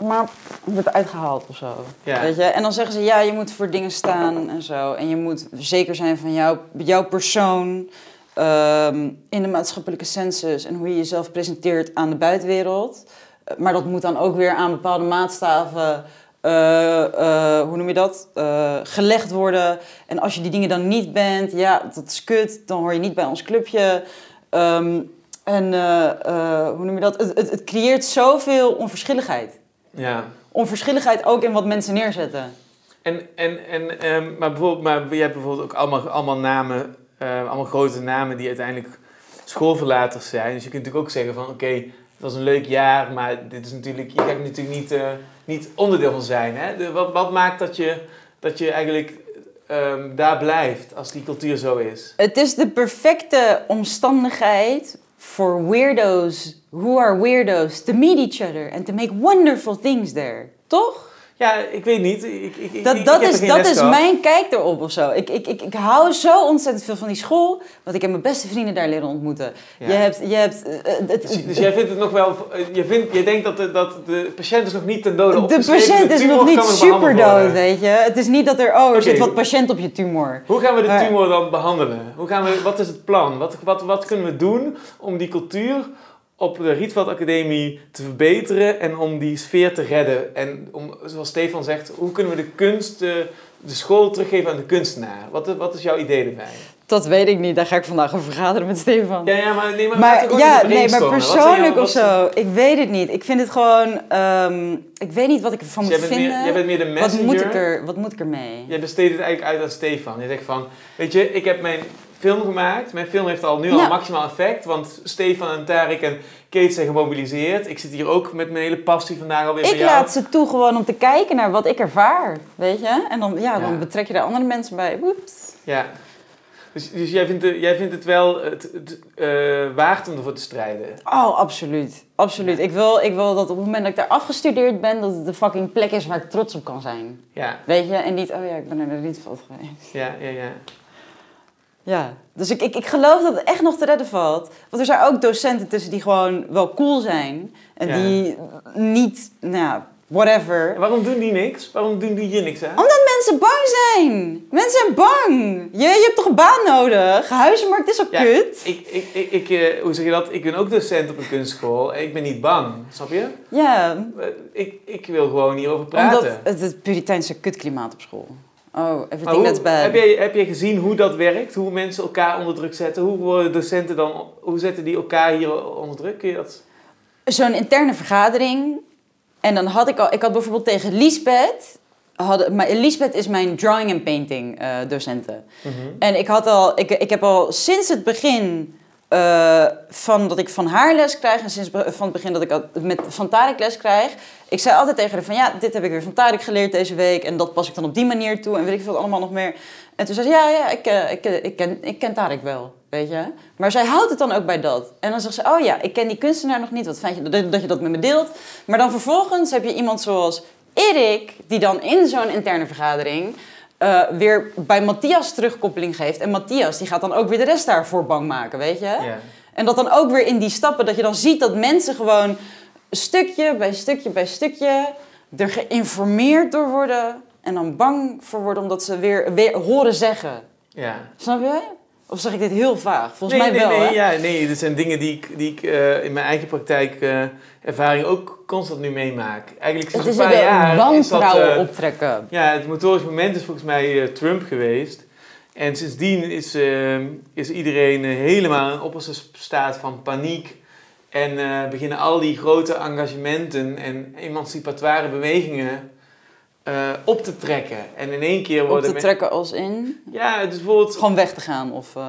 Maar wordt uitgehaald of zo. Ja. Weet je? En dan zeggen ze ja, je moet voor dingen staan en zo. En je moet zeker zijn van jou, jouw persoon ehm, in de maatschappelijke census en hoe je jezelf presenteert aan de buitenwereld. Maar dat moet dan ook weer aan bepaalde maatstaven, eh, eh, hoe noem je dat, Eh, gelegd worden. En als je die dingen dan niet bent, ja, dat is kut, dan hoor je niet bij ons clubje. Ehm, en hoe noem je dat? Het, het, het creëert zoveel onverschilligheid. Ja. Onverschilligheid ook in wat mensen neerzetten. En, en, en, ehm, maar bijvoorbeeld, maar je hebt bijvoorbeeld ook allemaal, allemaal namen, eh, allemaal grote namen die uiteindelijk schoolverlaters zijn. Dus je kunt natuurlijk ook zeggen van, oké, het was een leuk jaar, maar dit is natuurlijk, je gaat er natuurlijk niet, eh, niet onderdeel van zijn. Hè? De, wat, wat maakt dat je, dat je eigenlijk ehm, daar blijft als die cultuur zo is? Het is de perfecte omstandigheid voor weirdos who are weirdos to meet each other and to make wonderful things there. Toch? Ja, ik weet niet. Ik, ik, Dat, ik dat is, dat is mijn kijk erop of zo. Ik, ik, ik, ik hou zo ontzettend veel van die school, want ik heb mijn beste vrienden daar leren ontmoeten. Ja. Je hebt, je hebt eh, eh, het, Dus, dus jij vindt het nog wel... eh, Je, vindt, je denkt dat de, dat de patiënt is nog niet ten dode de patiënt de is nog niet super dood, weet je. Het is niet dat er, oh, er zit wat patiënt op je tumor. Hoe gaan we de tumor dan behandelen? Hoe gaan we, wat is het plan? Wat, wat, wat kunnen we doen om die cultuur op de Rietveld Academie te verbeteren en om die sfeer te redden? En om, zoals Stefan zegt, hoe kunnen we de kunst, eh, de school teruggeven aan de kunstenaar? Wat, wat is jouw idee erbij? Dat weet ik niet, daar ga ik vandaag over vergaderen met Stefan. Ja, ja maar, nee, maar, Maar ja, nee, maar. Wat persoonlijk of wat- zo, ik weet het niet. Ik vind het gewoon, ehm, ik weet niet wat ik ervan Dus moet jij, bent vinden. meer, jij bent meer de wat, messenger. moet ik er, wat moet ik ermee? Jij besteedt het eigenlijk uit aan Stefan. Je zegt van, weet je, ik heb mijn film gemaakt. Mijn film heeft al nu al Ja. maximaal effect. Want Stefan en Tarek en Kate zijn gemobiliseerd. Ik zit hier ook met mijn hele passie vandaag alweer bij Ik jou. laat ze toe gewoon om te kijken naar wat ik ervaar, weet je? En dan, ja, Ja. dan betrek je daar andere mensen bij. Woeps. Ja. Dus, dus jij, vindt het, jij vindt het wel het, het, eh, waard om ervoor te strijden? Oh, absoluut. Absoluut. Ik wil, ik wil dat op het moment dat ik daar afgestudeerd ben, dat het de fucking plek is waar ik trots op kan zijn. Ja, Weet je? En niet, oh ja, ik ben er naar Rietveld geweest. ja, ja, ja. Ja, dus ik, ik, ik geloof dat het echt nog te redden valt. Want er zijn ook docenten tussen die gewoon wel cool zijn. En Ja. die niet, nou ja, whatever. En waarom doen die niks? Waarom doen die hier niks aan? Omdat mensen bang zijn. Mensen zijn bang. Je, je hebt toch een baan nodig? Huizenmarkt is al Ja, kut. Ik, ik, ik, ik, eh, hoe zeg je dat? Ik ben ook docent op een kunstschool. en Ik ben niet bang, snap je? Ja, Eh, Ik, ik wil gewoon hierover praten. omdat het, het Puriteinse kutklimaat op school. Oh, everything hoe- that's bad. heb, jij, heb jij gezien hoe dat werkt? Hoe mensen elkaar onder druk zetten? Hoe worden docenten dan, hoe zetten die elkaar hier onder druk? Kun je dat? Zo'n interne vergadering. En dan had ik al... Ik had bijvoorbeeld tegen Lisbeth... Hadden, maar Lisbeth is mijn drawing en painting eh docenten. En ik, had al, ik, ik heb al sinds het begin eh, van dat ik van haar les krijg... en sinds van het begin dat ik met, van Tarek les krijg... Ik zei altijd tegen haar van ja, dit heb ik weer van Tarek geleerd deze week... en dat pas ik dan op die manier toe en weet ik veel allemaal nog meer. En toen zei ze ja, ja, ik, eh, ik, eh, ik, ken, ik ken Tarek wel, weet je. Maar zij houdt het dan ook bij dat. En dan zegt ze, oh ja, ik ken die kunstenaar nog niet. Wat fijn je dat, dat je dat met me deelt. Maar dan vervolgens heb je iemand zoals Erik... die dan in zo'n interne vergadering... eh, weer bij Matthias terugkoppeling geeft. En Matthias die gaat dan ook weer de rest daarvoor bang maken, weet je? Ja. En dat dan ook weer in die stappen, dat je dan ziet dat mensen gewoon stukje bij stukje bij stukje er geïnformeerd door worden. En dan bang voor worden omdat ze weer, weer horen zeggen. Ja. Snap je? Of zeg ik dit heel vaag? Volgens nee, mij nee, wel, nee, hè? ja, nee, dit zijn dingen die ik, die ik eh, in mijn eigen praktijk eh, ervaring ook constant nu meemaak. Eigenlijk sinds Het is een paar jaar wantrouwen eh, optrekken. Ja, het motorisch moment is volgens mij eh, Trump geweest. En sindsdien is, is iedereen helemaal in opperste staat van paniek. En beginnen al die grote engagementen en emancipatoire bewegingen eh, op te trekken. En in één keer Op worden... te men- trekken als in? Ja, is bijvoorbeeld... Gewoon weg te gaan of... eh,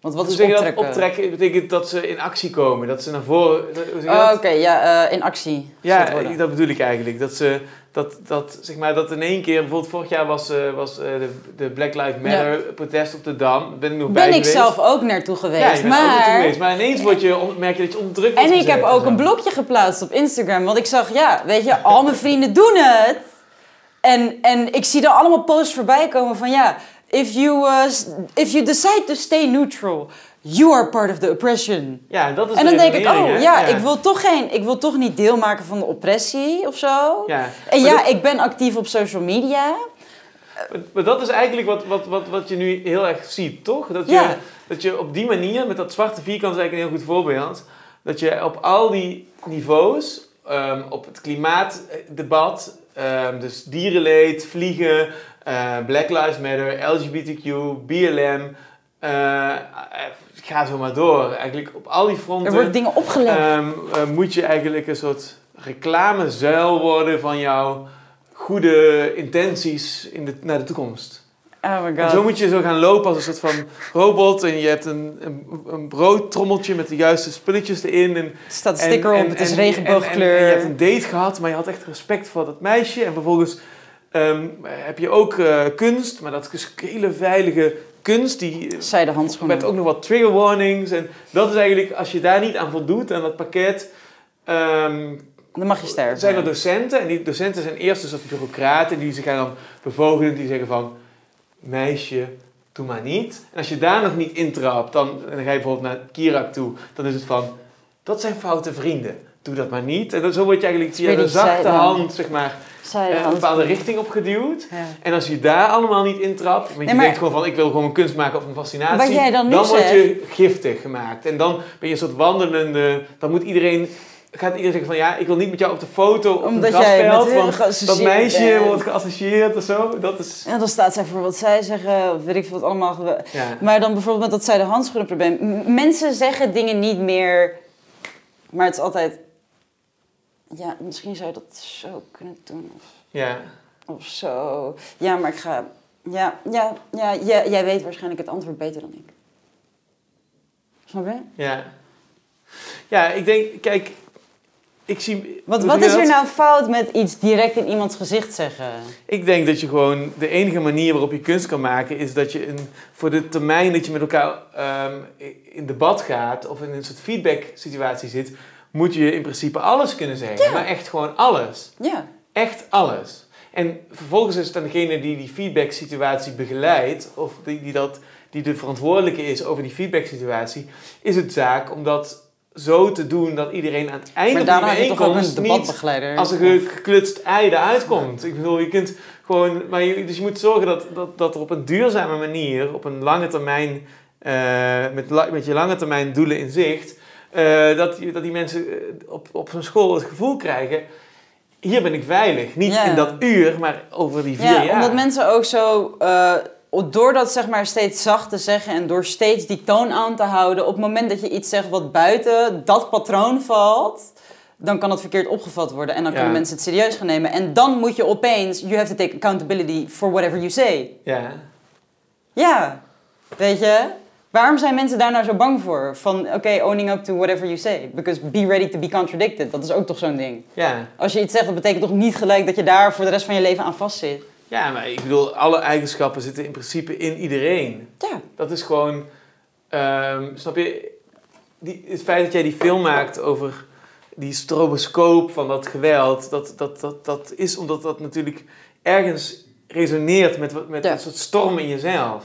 Want wat is zeg je dat? optrekken? Optrekken betekent dat ze in actie komen. Dat ze naar voren... Oh? Oké, ja, eh, in actie. Ja, worden. dat bedoel ik eigenlijk. Dat, ze, dat, dat, zeg maar, dat in één keer, bijvoorbeeld vorig jaar was, was de, de Black Lives Matter protest op de Dam. Daar ben ik nog bij ben ik geweest. zelf ook naartoe geweest. ja, ook naartoe maar... geweest. Maar ineens word je, merk je dat je onder druk wordt En ik heb ook en een blokje geplaatst op Instagram. Want ik zag, ja, weet je, al mijn vrienden doen het. En, en ik zie er allemaal posts voorbij komen van, ja, if you, uh, if you decide to stay neutral, you are part of the oppression. Ja, dat is En dan denk ik, oh hè? ja, Ik, wil toch geen, ik wil toch niet deel maken van de oppressie of zo. Ja. En Maar ja, dat- ik ben actief op social media. Maar dat is eigenlijk wat, wat, wat, wat je nu heel erg ziet, toch? Dat je, Ja. dat je op die manier, met dat zwarte vierkant is eigenlijk een heel goed voorbeeld, dat je op al die niveaus, ehm, op het klimaatdebat, ehm, dus dierenleed, vliegen, eh, Black Lives Matter, LGBTQ, BLM, eh, eh, ga zo maar door. Eigenlijk op al die Er fronten worden dingen opgelegd. ehm, eh, moet je eigenlijk een soort reclamezuil worden van jouw goede intenties in de, naar de toekomst. Oh my En god. zo moet je zo gaan lopen als een soort van robot. En je hebt een, een, een broodtrommeltje met de juiste spulletjes erin. En, Er staat een en- sticker op, en- het is en- regenboogkleur. En, je hebt een date gehad, maar je had echt respect voor dat meisje. En vervolgens ehm, heb je ook eh, kunst, maar dat is hele veilige kunst. Die Zijde handschoenen. met ook nog wat trigger warnings. En dat is eigenlijk, als je daar niet aan voldoet, aan dat pakket... ehm, Dan mag je sterven. zijn er docenten en die docenten zijn eerst een soort bureaucraten die zich gaan dan bevogen, die zeggen van meisje, doe maar niet. En als je daar nog niet intrapt, dan, en dan ga je bijvoorbeeld naar Kirak toe, dan is het van dat zijn foute vrienden. Doe dat maar niet. En dan, zo word je eigenlijk via die zachte hand, zeg maar, eh, een bepaalde richting opgeduwd. Ja. En als je daar allemaal niet intrapt, want je maar- denkt gewoon van ik wil gewoon een kunst maken of een fascinatie, dan nu word je giftig gemaakt. En dan ben je een soort wandelende, dan moet iedereen, gaat iedereen zeggen van ja, ik wil niet met jou op de foto op Omdat jij grasveld, want dat meisje bent. wordt geassocieerd of zo. Dat is, Ja, dan staat zij voor wat zij zeggen, of weet ik veel wat allemaal. ja. Maar dan bijvoorbeeld met dat zij de handschoenen probleem. M- Mensen zeggen dingen niet meer, maar het is altijd. Ja, misschien zou je dat zo kunnen doen of, Ja, of zo. Ja, maar ik ga. Ja, ja, ja, ja, jij weet waarschijnlijk het antwoord beter dan ik. Snap je? ja. Ja, ik denk, kijk, ik zie... Want wat is er nou fout met iets direct in iemands gezicht zeggen? Ik denk dat je gewoon de enige manier waarop je kunst kan maken is dat je een, voor de termijn dat je met elkaar ehm, in debat gaat of in een soort feedback situatie zit, moet je in principe alles kunnen zeggen. Ja. Maar echt gewoon alles. Ja. Echt alles. En vervolgens is het aan degene die die feedback situatie begeleidt of die, die, dat, die de verantwoordelijke is over die feedback situatie, is het zaak om dat zo te doen dat iedereen aan het einde van die een bijeenkomst niet debatbegeleider. als een geklutst ei eruit komt. Ik bedoel, je kunt gewoon... Maar je, dus je moet zorgen dat, dat, dat er op een duurzame manier, op een lange termijn, eh, met, met je lange termijn doelen in zicht, eh, dat, dat die mensen eh, op, op zo'n school het gevoel krijgen, hier ben ik veilig. Niet Ja. in dat uur, maar over die vier Ja, jaar. omdat mensen ook zo, door dat zeg maar steeds zacht te zeggen en door steeds die toon aan te houden, op het moment dat je iets zegt wat buiten dat patroon valt, dan kan het verkeerd opgevat worden en dan Ja. kunnen mensen het serieus gaan nemen. En dan moet je opeens, you have to take accountability for whatever you say. Ja. Ja, weet je? Waarom zijn mensen daar nou zo bang voor? Van, oké, owning up to whatever you say. Because be ready to be contradicted. Dat is ook toch zo'n ding. Ja. Als je iets zegt, dat betekent toch niet gelijk dat je daar voor de rest van je leven aan vastzit? Ja, maar ik bedoel, alle eigenschappen zitten in principe in iedereen. Ja. Dat is gewoon, ehm, snap je, die, het feit dat jij die film maakt over die stroboscoop van dat geweld, dat, dat, dat, dat is omdat dat natuurlijk ergens resoneert met, wat- met Ja. een soort storm in jezelf.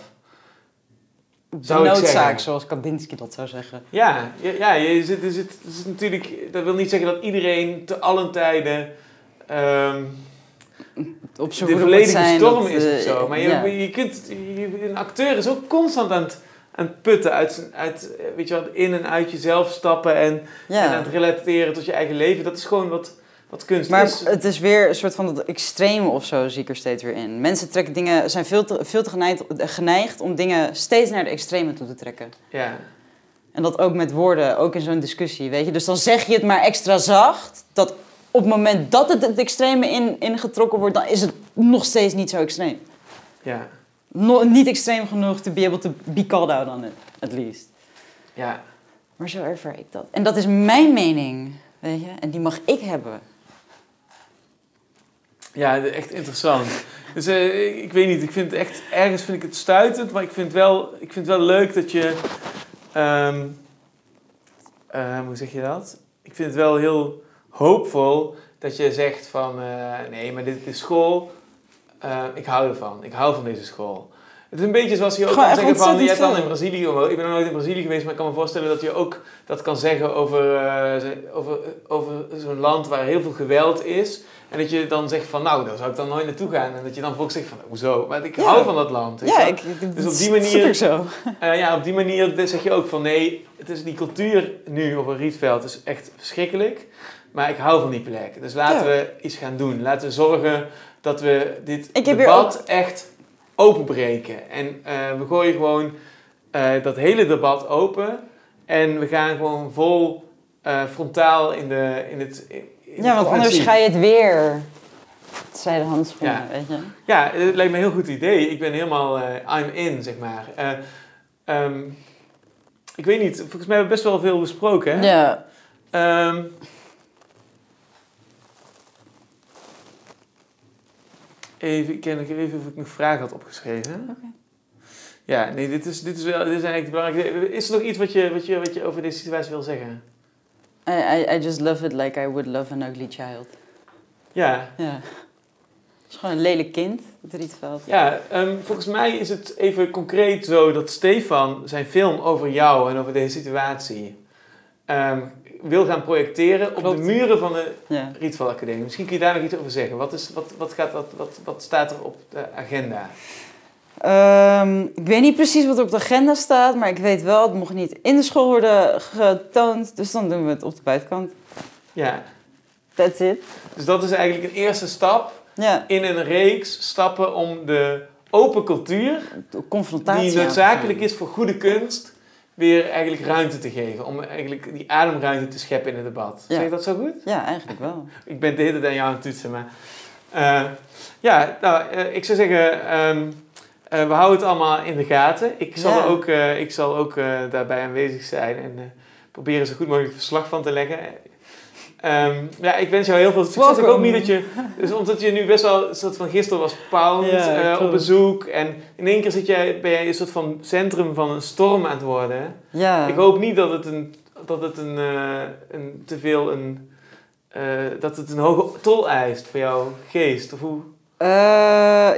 De Zou ik noodzaak, zoals Kandinsky dat zou zeggen. Ja, ja, ja je zit, je zit, het is natuurlijk, dat wil niet zeggen dat iedereen te allen tijden ehm, Op zijn de volledige zijn. storm dat, is eh, of zo. Maar je, ja. je kunt, je- een acteur is ook constant aan het, aan het putten uit, uit, eh, weet je wat, in en uit jezelf stappen en, en aan het relateren tot je eigen leven. Dat is gewoon wat, wat kunst Maar is. het is weer een soort van dat extreme of zo, zie ik er steeds weer in. Mensen trekken dingen, zijn veel te, veel te geneigd, geneigd om dingen steeds naar de extreme toe te trekken. Ja, En dat ook met woorden, ook in zo'n discussie, weet je. Dus dan zeg je het maar extra zacht, dat op het moment dat het het extreme in, ingetrokken wordt, dan is het nog steeds niet zo extreem. ja, No- niet extreem genoeg to be able to be called out on it, at least. ja. Maar zo ervaar ik dat. En dat is mijn mening, weet je. En die mag ik hebben. Ja, echt interessant. Dus eh, ik weet niet, ik vind het echt, ergens vind ik het stuitend, maar ik vind wel, ik vind wel leuk dat je, ehm, ehm, hoe zeg je dat? Ik vind het wel heel hoopvol dat je zegt van, eh, nee, maar dit is school, eh, ik hou ervan, ik hou van deze school. Het is een beetje zoals je ook Gewoon kan zeggen van, je hebt dan in. Brazilië, ik ben nog nooit in Brazilië geweest, maar ik kan me voorstellen dat je ook dat kan zeggen over, eh, over, over zo'n land waar heel veel geweld is. En dat je dan zegt van, nou, daar zou ik dan nooit naartoe gaan. En dat je dan volgens zegt van, hoezo? Maar ik Ja. hou van dat land. Ja, ik, ik, Dus op die manier- zo. Ja, op die manier zeg je ook van, nee, het is die cultuur nu op een rietveld is echt verschrikkelijk. Maar ik hou van die plek. Dus laten Ja. we iets gaan doen. Laten we zorgen dat we dit debat echt openbreken. En eh, we gooien gewoon eh, dat hele debat open. En we gaan gewoon vol eh, frontaal in, de, in het in Ja, want anders ga je het weer. Het zij de handschoenen, Ja. weet je. Ja, het lijkt me een heel goed idee. Ik ben helemaal I'm in, zeg maar. Eh, ehm, ik weet niet, volgens mij hebben we best wel veel besproken. Hè? Ja. Ehm, even, ik ken nog even of ik nog vragen had opgeschreven. Oké. Ja, nee, dit is, dit is, wel, dit is eigenlijk belangrijk. Is er nog iets wat je, wat, je, wat je over deze situatie wil zeggen? I, I, I just love it like I would love an ugly child. Ja, Ja. Het is gewoon een lelijk kind, het Rietveld. ja ehm, volgens mij is het even concreet zo dat Stefan zijn film over jou en over deze situatie ehm, wil gaan projecteren op de muren van de Ja. Rietveld Academie. Misschien kun je daar nog iets over zeggen. Wat, is, wat, wat, gaat, wat, wat, wat staat er op de agenda? Ehm, ik weet niet precies wat er op de agenda staat, maar ik weet wel, het mocht niet in de school worden getoond. Dus dan doen we het op de buitenkant. Ja, That's it. dus dat is eigenlijk een eerste stap Ja, in een reeks stappen om de open cultuur, de confrontatie. die noodzakelijk is voor goede kunst, weer eigenlijk ruimte te geven. Om eigenlijk die ademruimte te scheppen in het debat. Ja. Zeg je dat zo goed? Ja, eigenlijk wel. Ik ben de hele tijd aan jou aan het toetsen, maar... eh, ja, nou, eh, ik zou zeggen... ehm, eh, we houden het allemaal in de gaten. Ik zal, Ja. ook, ik zal ook daarbij aanwezig zijn en proberen zo goed mogelijk verslag van te leggen. Ehm, ja, ik wens jou heel veel succes. Ik hoop niet dat je... Dus omdat je nu best wel... Een soort van gisteren was Pound Ja, eh, op bezoek. En in één keer zit jij, ben jij een soort van centrum van een storm aan het worden. Ja. Ik hoop niet dat het een, dat het een, eh, een te veel een, eh, dat het een hoge tol eist voor jouw geest. Of hoe?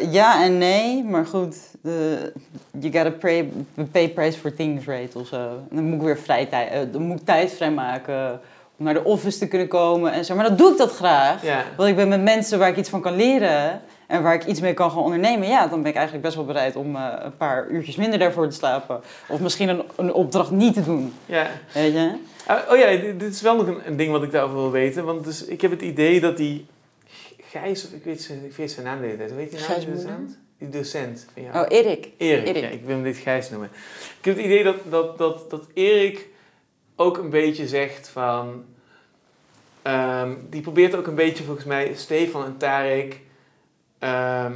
Ja en nee, maar goed. de you gotta pay, pay price for things, rate of zo. En dan moet ik weer vrij tijd, dan moet ik tijd vrijmaken om naar de office te kunnen komen en zo. Maar dan doe ik dat graag. Ja. Want ik ben met mensen waar ik iets van kan leren en waar ik iets mee kan gaan ondernemen. Ja, dan ben ik eigenlijk best wel bereid om eh, een paar uurtjes minder daarvoor te slapen. Of misschien een, een opdracht niet te doen. ja. Weet je? Ah, oh ja, dit, is wel nog een, een ding wat ik daarover wil weten. Want dus, ik heb het idee dat die Gijs, of ik weet zijn, ik weet zijn naam de hele tijd. Hoe heet die naam? Gijs die Moeder? docent? Die docent van jou. Oh, Erik. Erik. Erik. Ja, ik wil hem dit Gijs noemen. Ik heb het idee dat, dat, dat, dat Erik ook een beetje zegt van... ehm, die probeert ook een beetje volgens mij Stefan en Tarek ehm,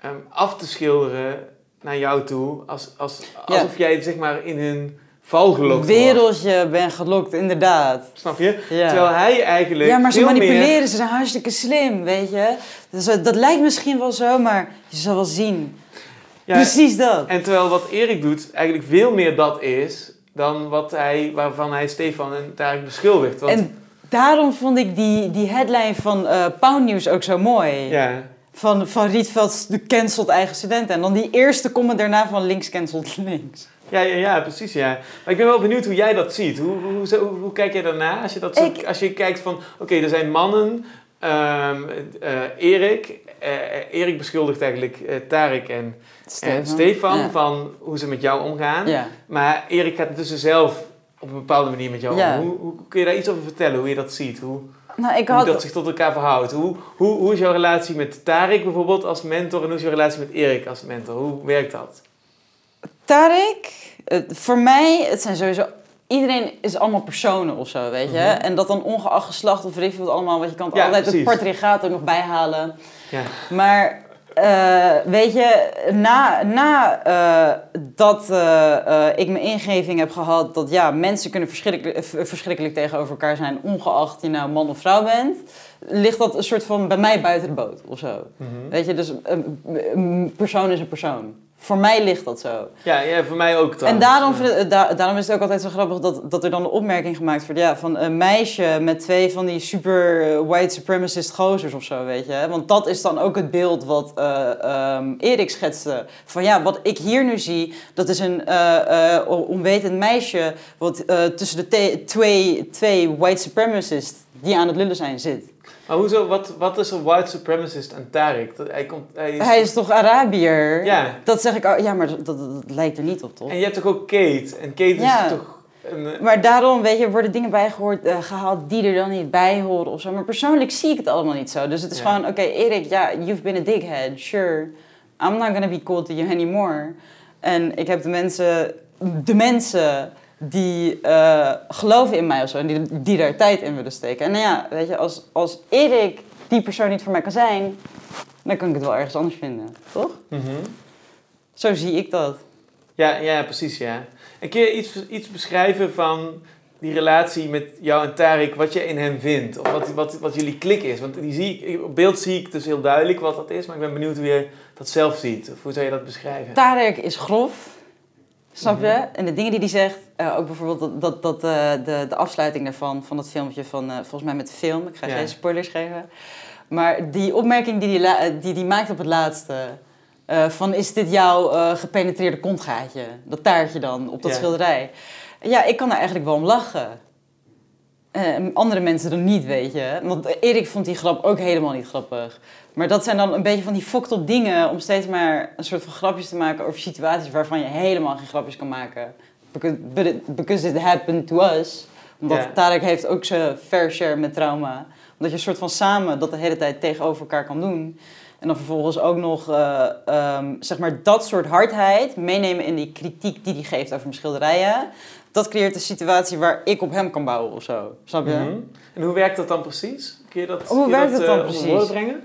ehm, af te schilderen naar jou toe. Als, als, Ja. alsof jij zeg maar in hun val gelokt wordt. Wereldje ben gelokt, inderdaad. Snap je? Ja. Terwijl hij eigenlijk Ja, maar ze manipuleren, meer... ze zijn hartstikke slim, weet je. Dus dat, dat lijkt misschien wel zo, maar je zal wel zien. Ja, Precies dat. En terwijl wat Erik doet eigenlijk veel meer dat is dan wat hij, waarvan hij Stefan en Tarek beschuldigt. Want, En daarom vond ik die, die headline van eh Pound News ook zo mooi. ja, Van, van Rietveld de cancelt eigen studenten. En dan die eerste comment daarna van links cancelt links. ja, ja, ja, precies, ja. Maar ik ben wel benieuwd hoe jij dat ziet. Hoe, hoe, hoe, kijk jij daarna? Als je, dat zo, Ik- als je kijkt van, oké, er zijn mannen, eh, Erik, eh, Erik beschuldigt eigenlijk Tarek en, en Stefan Ja. van hoe ze met jou omgaan. Ja. Maar Erik gaat tussen zelf op een bepaalde manier met jou Ja. om. Hoe, hoe kun je daar iets over vertellen, hoe je dat ziet? Hoe, Nou, ik hoe had... dat zich tot elkaar verhoudt? Hoe, hoe, hoe is jouw relatie met Tarek bijvoorbeeld als mentor en hoe is jouw relatie met Erik als mentor? Hoe werkt dat? Tarek, voor mij, het zijn sowieso... Iedereen is allemaal personen of zo, weet je. Mhm. En dat dan ongeacht geslacht of weet wat allemaal... Want je kan het Ja, altijd precies. het portregaat er nog bij halen. Ja. Maar eh, weet je, na, na eh, dat eh, ik mijn ingeving heb gehad dat ja, mensen kunnen verschrikkelijk, tegenover elkaar zijn, ongeacht je nou man of vrouw bent, ligt dat een soort van bij mij buiten de boot of zo. Mhm. Weet je, dus een, een persoon is een persoon. Voor mij ligt dat zo. Ja, ja, voor mij ook En trouwens. daarom, Ja. vind ik- da- daarom is het ook altijd zo grappig dat, dat er dan de opmerking gemaakt wordt... Ja, van een meisje met twee van die super eh, white supremacist gozers of zo, weet je. Want dat is dan ook het beeld wat eh ehm, Erik schetste. Van ja, wat ik hier nu zie, dat is een eh, eh, onwetend meisje... wat eh, tussen de twee, twee white supremacists die aan het lullen zijn zit. Maar hoezo, wat, wat is een white supremacist aan Tarek? Dat, hij, komt, hij is, Hij is toch Arabier? Ja. Dat zeg ik, ook- ja, maar dat, dat, dat lijkt er niet op, toch? En je hebt toch ook Kate? En Kate Ja. is toch een... eh, Maar daarom, weet je, worden dingen bijgehoord, eh, gehaald die er dan niet bij horen of zo. Maar persoonlijk zie ik het allemaal niet zo. Dus het is Ja. gewoon, oké, Erik, ja, you've been a dickhead, sure. I'm not gonna be cool to you anymore. En ik heb de mensen, de mensen die eh, geloven in mij of zo, en die, die daar tijd in willen steken. En nou ja, weet je, als, als Erik die persoon niet voor mij kan zijn, dan kan ik het wel ergens anders vinden, toch? mhm. Zo zie ik dat. Ja, ja, precies, ja. En kun je iets, iets beschrijven van die relatie met jou en Tarek, wat je in hem vindt? Of wat, wat, wat jullie klik is? Want die zie ik, op beeld zie ik dus heel duidelijk wat dat is, maar ik ben benieuwd hoe je dat zelf ziet. Of hoe zou je dat beschrijven? Tarek is grof. Snap je? Mhm. En de dingen die hij zegt, eh, ook bijvoorbeeld dat, dat, dat, eh, de, de afsluiting daarvan, van dat filmpje van, eh, volgens mij met de film, ik ga Ja. geen spoilers geven. Maar die opmerking die hij die, die maakt op het laatste, van is dit jouw gepenetreerde kontgaatje? Dat taartje dan, op dat Ja. schilderij. Ja, ik kan daar eigenlijk wel om lachen. Andere mensen dan niet, weet je. Want Erik vond die grap ook helemaal niet grappig. Maar dat zijn dan een beetje van die fokt op dingen om steeds maar een soort van grapjes te maken over situaties waarvan je helemaal geen grapjes kan maken. Because, but it, because it happened to us. Omdat. Tarek heeft ook zijn fair share met trauma. Omdat je een soort van samen dat de hele tijd tegenover elkaar kan doen. En dan vervolgens ook nog eh, ehm, zeg maar dat soort hardheid meenemen in die kritiek die hij geeft over mijn schilderijen. Dat creëert een situatie waar ik op hem kan bouwen of zo. Snap je? Mhm. En hoe werkt dat dan precies? Kun je dat, Hoe werkt dat, dan eh, precies? brengen?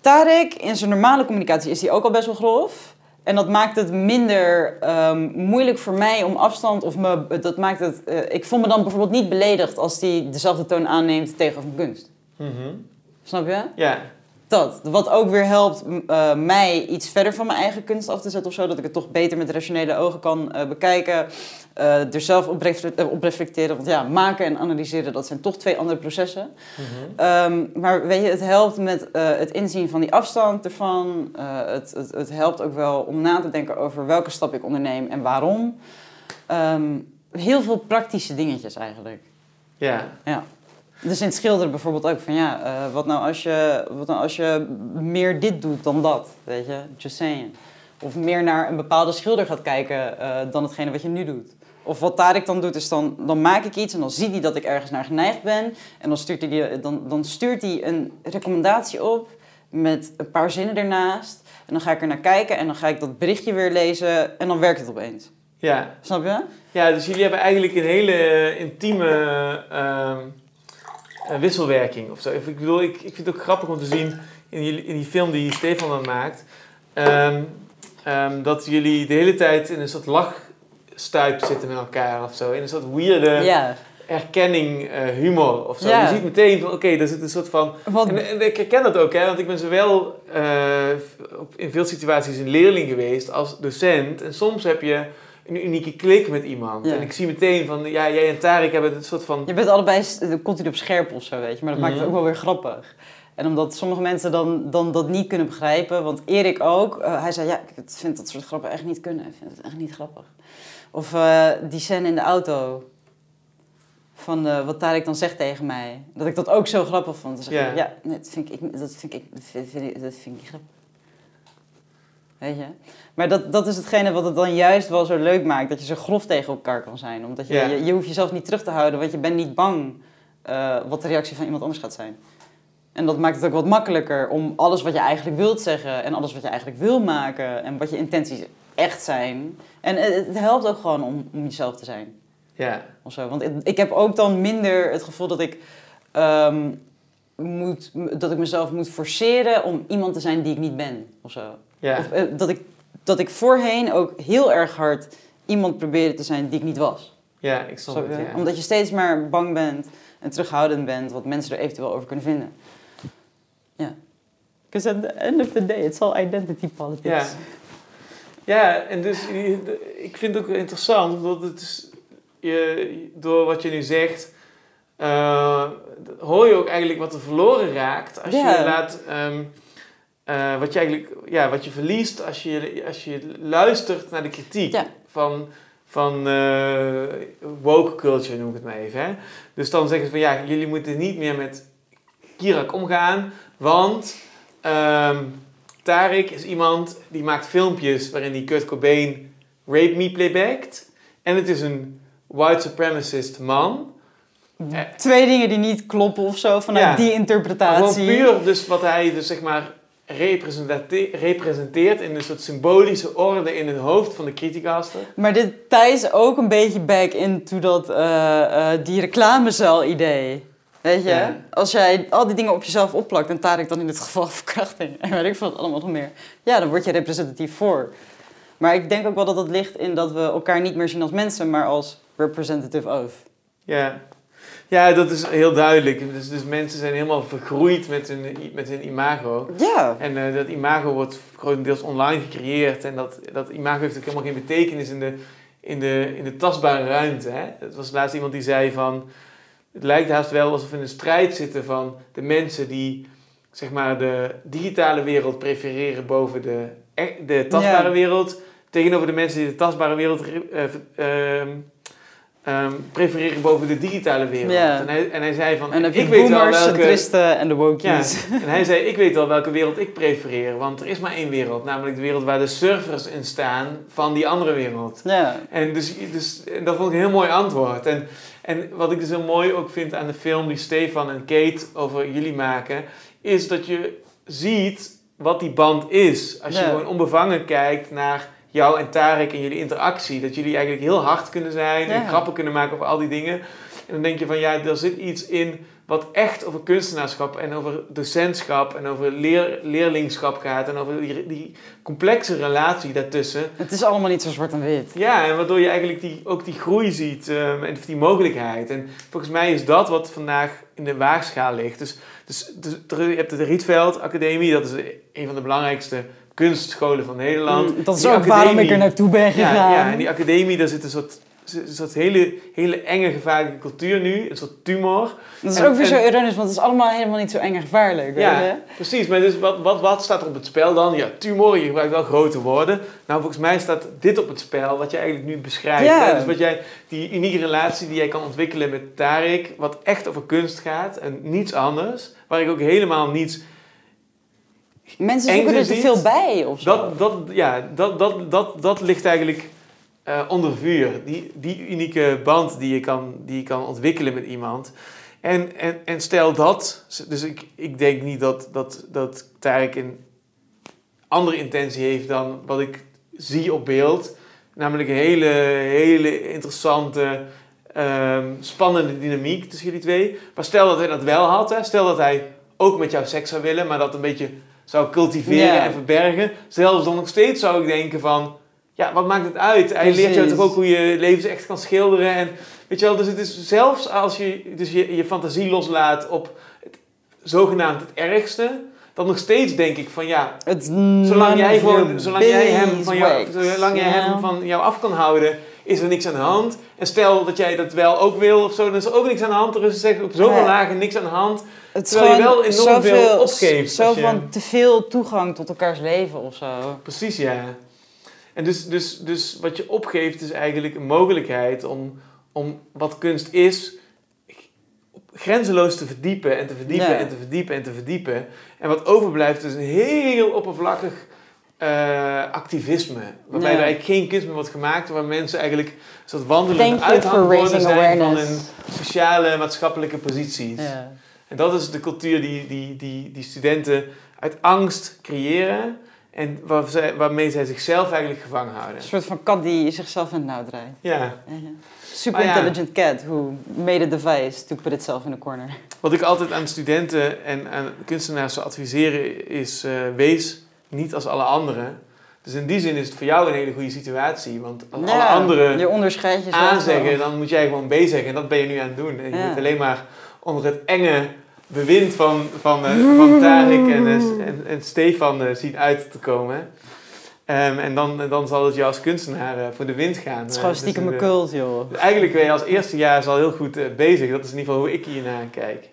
Tarek, in zijn normale communicatie is hij ook al best wel grof. En dat maakt het minder ehm, moeilijk voor mij om afstand. Of me, dat maakt het, eh, ik voel me dan bijvoorbeeld niet beledigd als hij dezelfde toon aanneemt tegenover mijn kunst. Mhm. Snap je? Ja, Dat. Wat ook weer helpt eh, mij iets verder van mijn eigen kunst af te zetten of zo. Dat ik het toch beter met rationele ogen kan eh, bekijken. eh, er zelf op, refle- op reflecteren. Want ja, maken en analyseren, dat zijn toch twee andere processen. Mhm. Ehm, maar weet je, het helpt met het inzien van die afstand ervan. Het, het, het helpt ook wel om na te denken over welke stap ik onderneem en waarom. Ehm, heel veel praktische dingetjes eigenlijk. ja. Ja. Dus in het schilderen bijvoorbeeld ook van ja, eh, wat, nou als je, wat nou als je meer dit doet dan dat, weet je, just saying. Of meer naar een bepaalde schilder gaat kijken eh, dan hetgene wat je nu doet. Of wat Tarek dan doet, is dan, dan maak ik iets en dan ziet hij dat ik ergens naar geneigd ben. En dan stuurt hij, die, dan, dan stuurt hij een recommendatie op met een paar zinnen ernaast. En dan ga ik er naar kijken en dan ga ik dat berichtje weer lezen en dan werkt het opeens. ja. Snap je? Ja, dus jullie hebben eigenlijk een hele intieme ehm, eh, wisselwerking of zo. Ik bedoel, ik, ik vind het ook grappig om te zien in, jullie, in die film die Stefan dan maakt, ehm, ehm, dat jullie de hele tijd in een soort lachstuip zitten met elkaar of zo. In een soort weirde Ja. erkenning, eh, humor of zo. Je ziet meteen van, oké, daar zit een soort van... En, en ik herken dat ook, hè, want ik ben zowel eh, in veel situaties een leerling geweest als docent. En soms heb je een unieke klik met iemand. Ja. En ik zie meteen van, ja, jij en Tarek hebben een soort van... Je bent allebei continu op scherp of zo, weet je. Maar dat maakt het Mhm. ook wel weer grappig. En omdat sommige mensen dan, dan dat niet kunnen begrijpen. Want Erik ook. eh, hij zei, ja, ik vind dat soort grappen echt niet kunnen. Ik vind het echt niet grappig. Of eh, die scène in de auto. Van eh, wat Tarek dan zegt tegen mij. Dat ik dat ook zo grappig vond. Dan zeg Ja. ik, ja, nee, dat vind ik, dat vind ik, dat vind ik, dat vind ik niet grappig. Weet je? Maar dat, dat is hetgene wat het dan juist wel zo leuk maakt. Dat je zo grof tegen elkaar kan zijn. Omdat je, Ja. je, je hoeft jezelf niet terug te houden. Want je bent niet bang eh, wat de reactie van iemand anders gaat zijn. En dat maakt het ook wat makkelijker om alles wat je eigenlijk wilt zeggen. En alles wat je eigenlijk wil maken. En wat je intenties echt zijn. En het, het helpt ook gewoon om, om jezelf te zijn. Ja, Of zo. Want ik, ik heb ook dan minder het gevoel dat ik, ehm, moet, dat ik mezelf moet forceren om iemand te zijn die ik niet ben. Of zo. ja. Of eh, dat, ik, dat ik voorheen ook heel erg hard iemand probeerde te zijn die ik niet was. ja ik snap het, ja. Omdat je steeds maar bang bent en terughoudend bent wat mensen er eventueel over kunnen vinden. Ja. Because at the end of the day, it's all identity politics. Ja. Ja, en dus ik vind het ook interessant, omdat het is, je, door wat je nu zegt, eh, hoor je ook eigenlijk wat er verloren raakt als je laat, ehm, eh, wat je eigenlijk, ja, wat je verliest als je, als je luistert naar de kritiek van, van eh, woke culture, noem ik het maar even. Hè? Dus dan zeggen ze van ja, jullie moeten niet meer met Kirak omgaan, want ehm Tarek is iemand die maakt filmpjes waarin hij Kurt Cobain Rape Me playbackt. En het is een white supremacist man. Twee dingen die niet kloppen of zo vanuit Ja. die interpretatie. puur dus wat hij dus zeg maar representeert in een soort symbolische orde in het hoofd van de criticaster. Maar dit ties ook een beetje back into dat, eh, eh, die reclamezaal-idee. Weet je? Ja. Als jij al die dingen op jezelf opplakt, en Tarek dan in dit geval verkrachting, en weet ik veel allemaal nog meer. Ja, dan word je representatief voor. Maar ik denk ook wel dat het ligt in dat we elkaar niet meer zien als mensen, maar als representative of. Ja. Ja, dat is heel duidelijk. Dus, dus mensen zijn helemaal vergroeid met hun, met hun imago. Ja. En eh, dat imago wordt grotendeels online gecreëerd. En dat, dat imago heeft ook helemaal geen betekenis in de, in de, in de tastbare ruimte. Hè? Het was laatst iemand die zei van... Het lijkt haast wel alsof we in een strijd zitten van de mensen die zeg maar, de digitale wereld prefereren boven de, e- de tastbare Ja. wereld. Tegenover de mensen die de tastbare wereld eh, eh, ehm, prefereren boven de digitale wereld. Ja. En, hij, en hij zei van, En dan heb je ik de weet wel welke... centristen en de Ja, wokies. en hij zei, ik weet wel welke wereld ik prefereer. Want er is maar één wereld, namelijk de wereld waar de servers in staan van die andere wereld. Ja. En dus, dus en dat vond ik een heel mooi antwoord. En, en wat ik dus heel mooi ook vind aan de film die Stefan en Kate over jullie maken, is dat je ziet wat die band is. Als je Ja. gewoon onbevangen kijkt naar jou en Tarek en jullie interactie. Dat jullie eigenlijk heel hard kunnen zijn en grappen kunnen maken over al die dingen. En dan denk je van ja, er zit iets in wat echt over kunstenaarschap en over docentschap en over leer, leerlingschap gaat. En over die, die complexe relatie daartussen. Het is allemaal niet zo zwart en wit. Ja, en waardoor je eigenlijk die, ook die groei ziet ehm, en die mogelijkheid. En volgens mij is dat wat vandaag in de waagschaal ligt. Dus, dus, dus je hebt de Rietveld Academie, dat is een van de belangrijkste kunstscholen van Nederland. Mm, Dat is Die ook waarom ik er naartoe ben gegaan. Ja, ja, en die academie, daar zit een soort, een soort hele, hele enge gevaarlijke cultuur nu, een soort tumor. Dat is En- ook weer zo ironisch, want het is allemaal helemaal niet zo eng en gevaarlijk. Ja, precies. Maar dus wat, wat, wat staat er op het spel dan? Ja, tumor, je gebruikt wel grote woorden. Nou, volgens mij staat dit op het spel, wat je eigenlijk nu beschrijft. Ja. Dus wat jij, die unieke relatie die jij kan ontwikkelen met Tarek, wat echt over kunst gaat en niets anders. Waar ik ook helemaal niets... Mensen zoeken er te veel bij of zo. Dat, dat, ja, dat, dat, dat, dat ligt eigenlijk eh, onder vuur. Die, die unieke band die je kan, die je kan ontwikkelen met iemand. En, en, en stel dat, dus ik, ik denk niet dat, dat, dat Tarek een andere intentie heeft dan wat ik zie op beeld. Namelijk een hele, hele interessante, ehm, spannende dynamiek tussen jullie twee. Maar stel dat hij dat wel had, hè, stel dat hij ook met jou seks zou willen, maar dat een beetje zou cultiveren Ja. en verbergen. Zelfs dan nog steeds zou ik denken van, ja, wat maakt het uit? Hij leert jou toch ook hoe je levens echt kan schilderen. En weet je wel, dus het is zelfs als je dus je, je fantasie loslaat op het, zogenaamd het ergste, dan nog steeds denk ik van ja, Zolang jij, gewoon, zolang jij hem van jou, zolang jij hem van jou af kan houden, is er niks aan de hand. En stel dat jij dat wel ook wil of zo, dan is er ook niks aan de hand. Er is zeg, op zoveel Ja. lagen niks aan de hand. Het Terwijl je wel enorm veel opgeeft Zo je- van te veel toegang tot elkaars leven of zo. Precies, ja. En dus, dus, dus wat je opgeeft is eigenlijk een mogelijkheid om, om wat kunst is, grenzeloos te verdiepen en te verdiepen en te verdiepen en te verdiepen. En wat overblijft is een heel oppervlakkig eh, activisme. Waarbij er eigenlijk geen kunst meer wordt gemaakt, waar mensen eigenlijk een soort wandelende uithangborden raising zijn van hun sociale, maatschappelijke posities. Ja. En dat is de cultuur die, die, die, die studenten uit angst creëren en waar zij, waarmee zij zichzelf eigenlijk gevangen houden. Een soort van kat die zichzelf in het nauw draait. Ja, Ja. Super ja. intelligent cat who made a device to put itself in a corner. wat ik altijd aan studenten en aan kunstenaars zou adviseren is: eh, wees niet als alle anderen. Dus in die zin is het voor jou een hele goede situatie, want als alle Ja, anderen Je onderscheidt jezelf. A wel. zeggen, dan moet jij gewoon B zeggen. En dat ben je nu aan het doen. En je Ja. moet alleen maar onder het enge bewind van, van, eh, van Tarek en, eh, en, en Stefan eh, zien uit te komen. Ehm, en dan, dan zal het jou als kunstenaar voor de wind gaan. Het is gewoon stiekem dus, een eh, cult, joh. dus eigenlijk ben je als eerstejaars al heel goed bezig. Dat is in ieder geval hoe ik hiernaar kijk.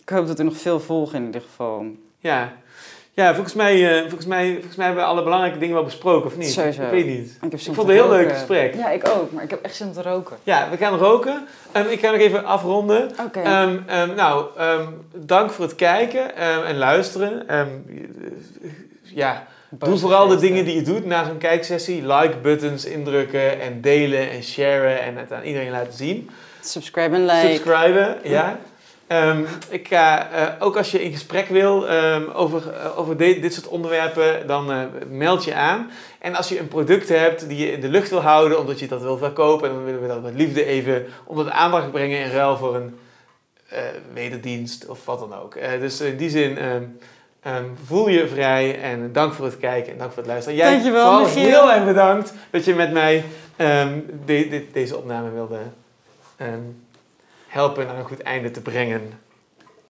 Ik hoop dat er nog veel volgen in ieder geval. Ja, ja volgens, mij, eh, volgens, mij, volgens mij hebben we alle belangrijke dingen wel besproken, of niet? Sowieso. Ik weet niet. Ik, vond het een heel leuk gesprek. Ja, ik ook. Maar ik heb echt zin om te roken. Ja, we gaan roken. Ehm, ik ga nog even afronden. Oké. Ehm, ehm, nou, ehm, dank voor het kijken ehm, en luisteren. Ja, doe vooral de dingen die je doet na zo'n kijksessie. Like buttons indrukken en delen en sharen en het aan iedereen laten zien. Subscribe en like. Subscriben, ja. Ehm, ik ga, eh, ook als je in gesprek wil ehm, over, eh, over de- dit soort onderwerpen, dan eh, meld je aan. En als je een product hebt die je in de lucht wil houden, omdat je dat wil verkopen, dan willen we dat met liefde even onder de aandacht brengen in ruil voor een wederdienst of wat dan ook. Dus in die zin, ehm, voel je vrij en dank voor het kijken en dank voor het luisteren. Jij Dankjewel, Michiel. heel erg bedankt dat je met mij de- deze opname wilde helpen naar een goed einde te brengen.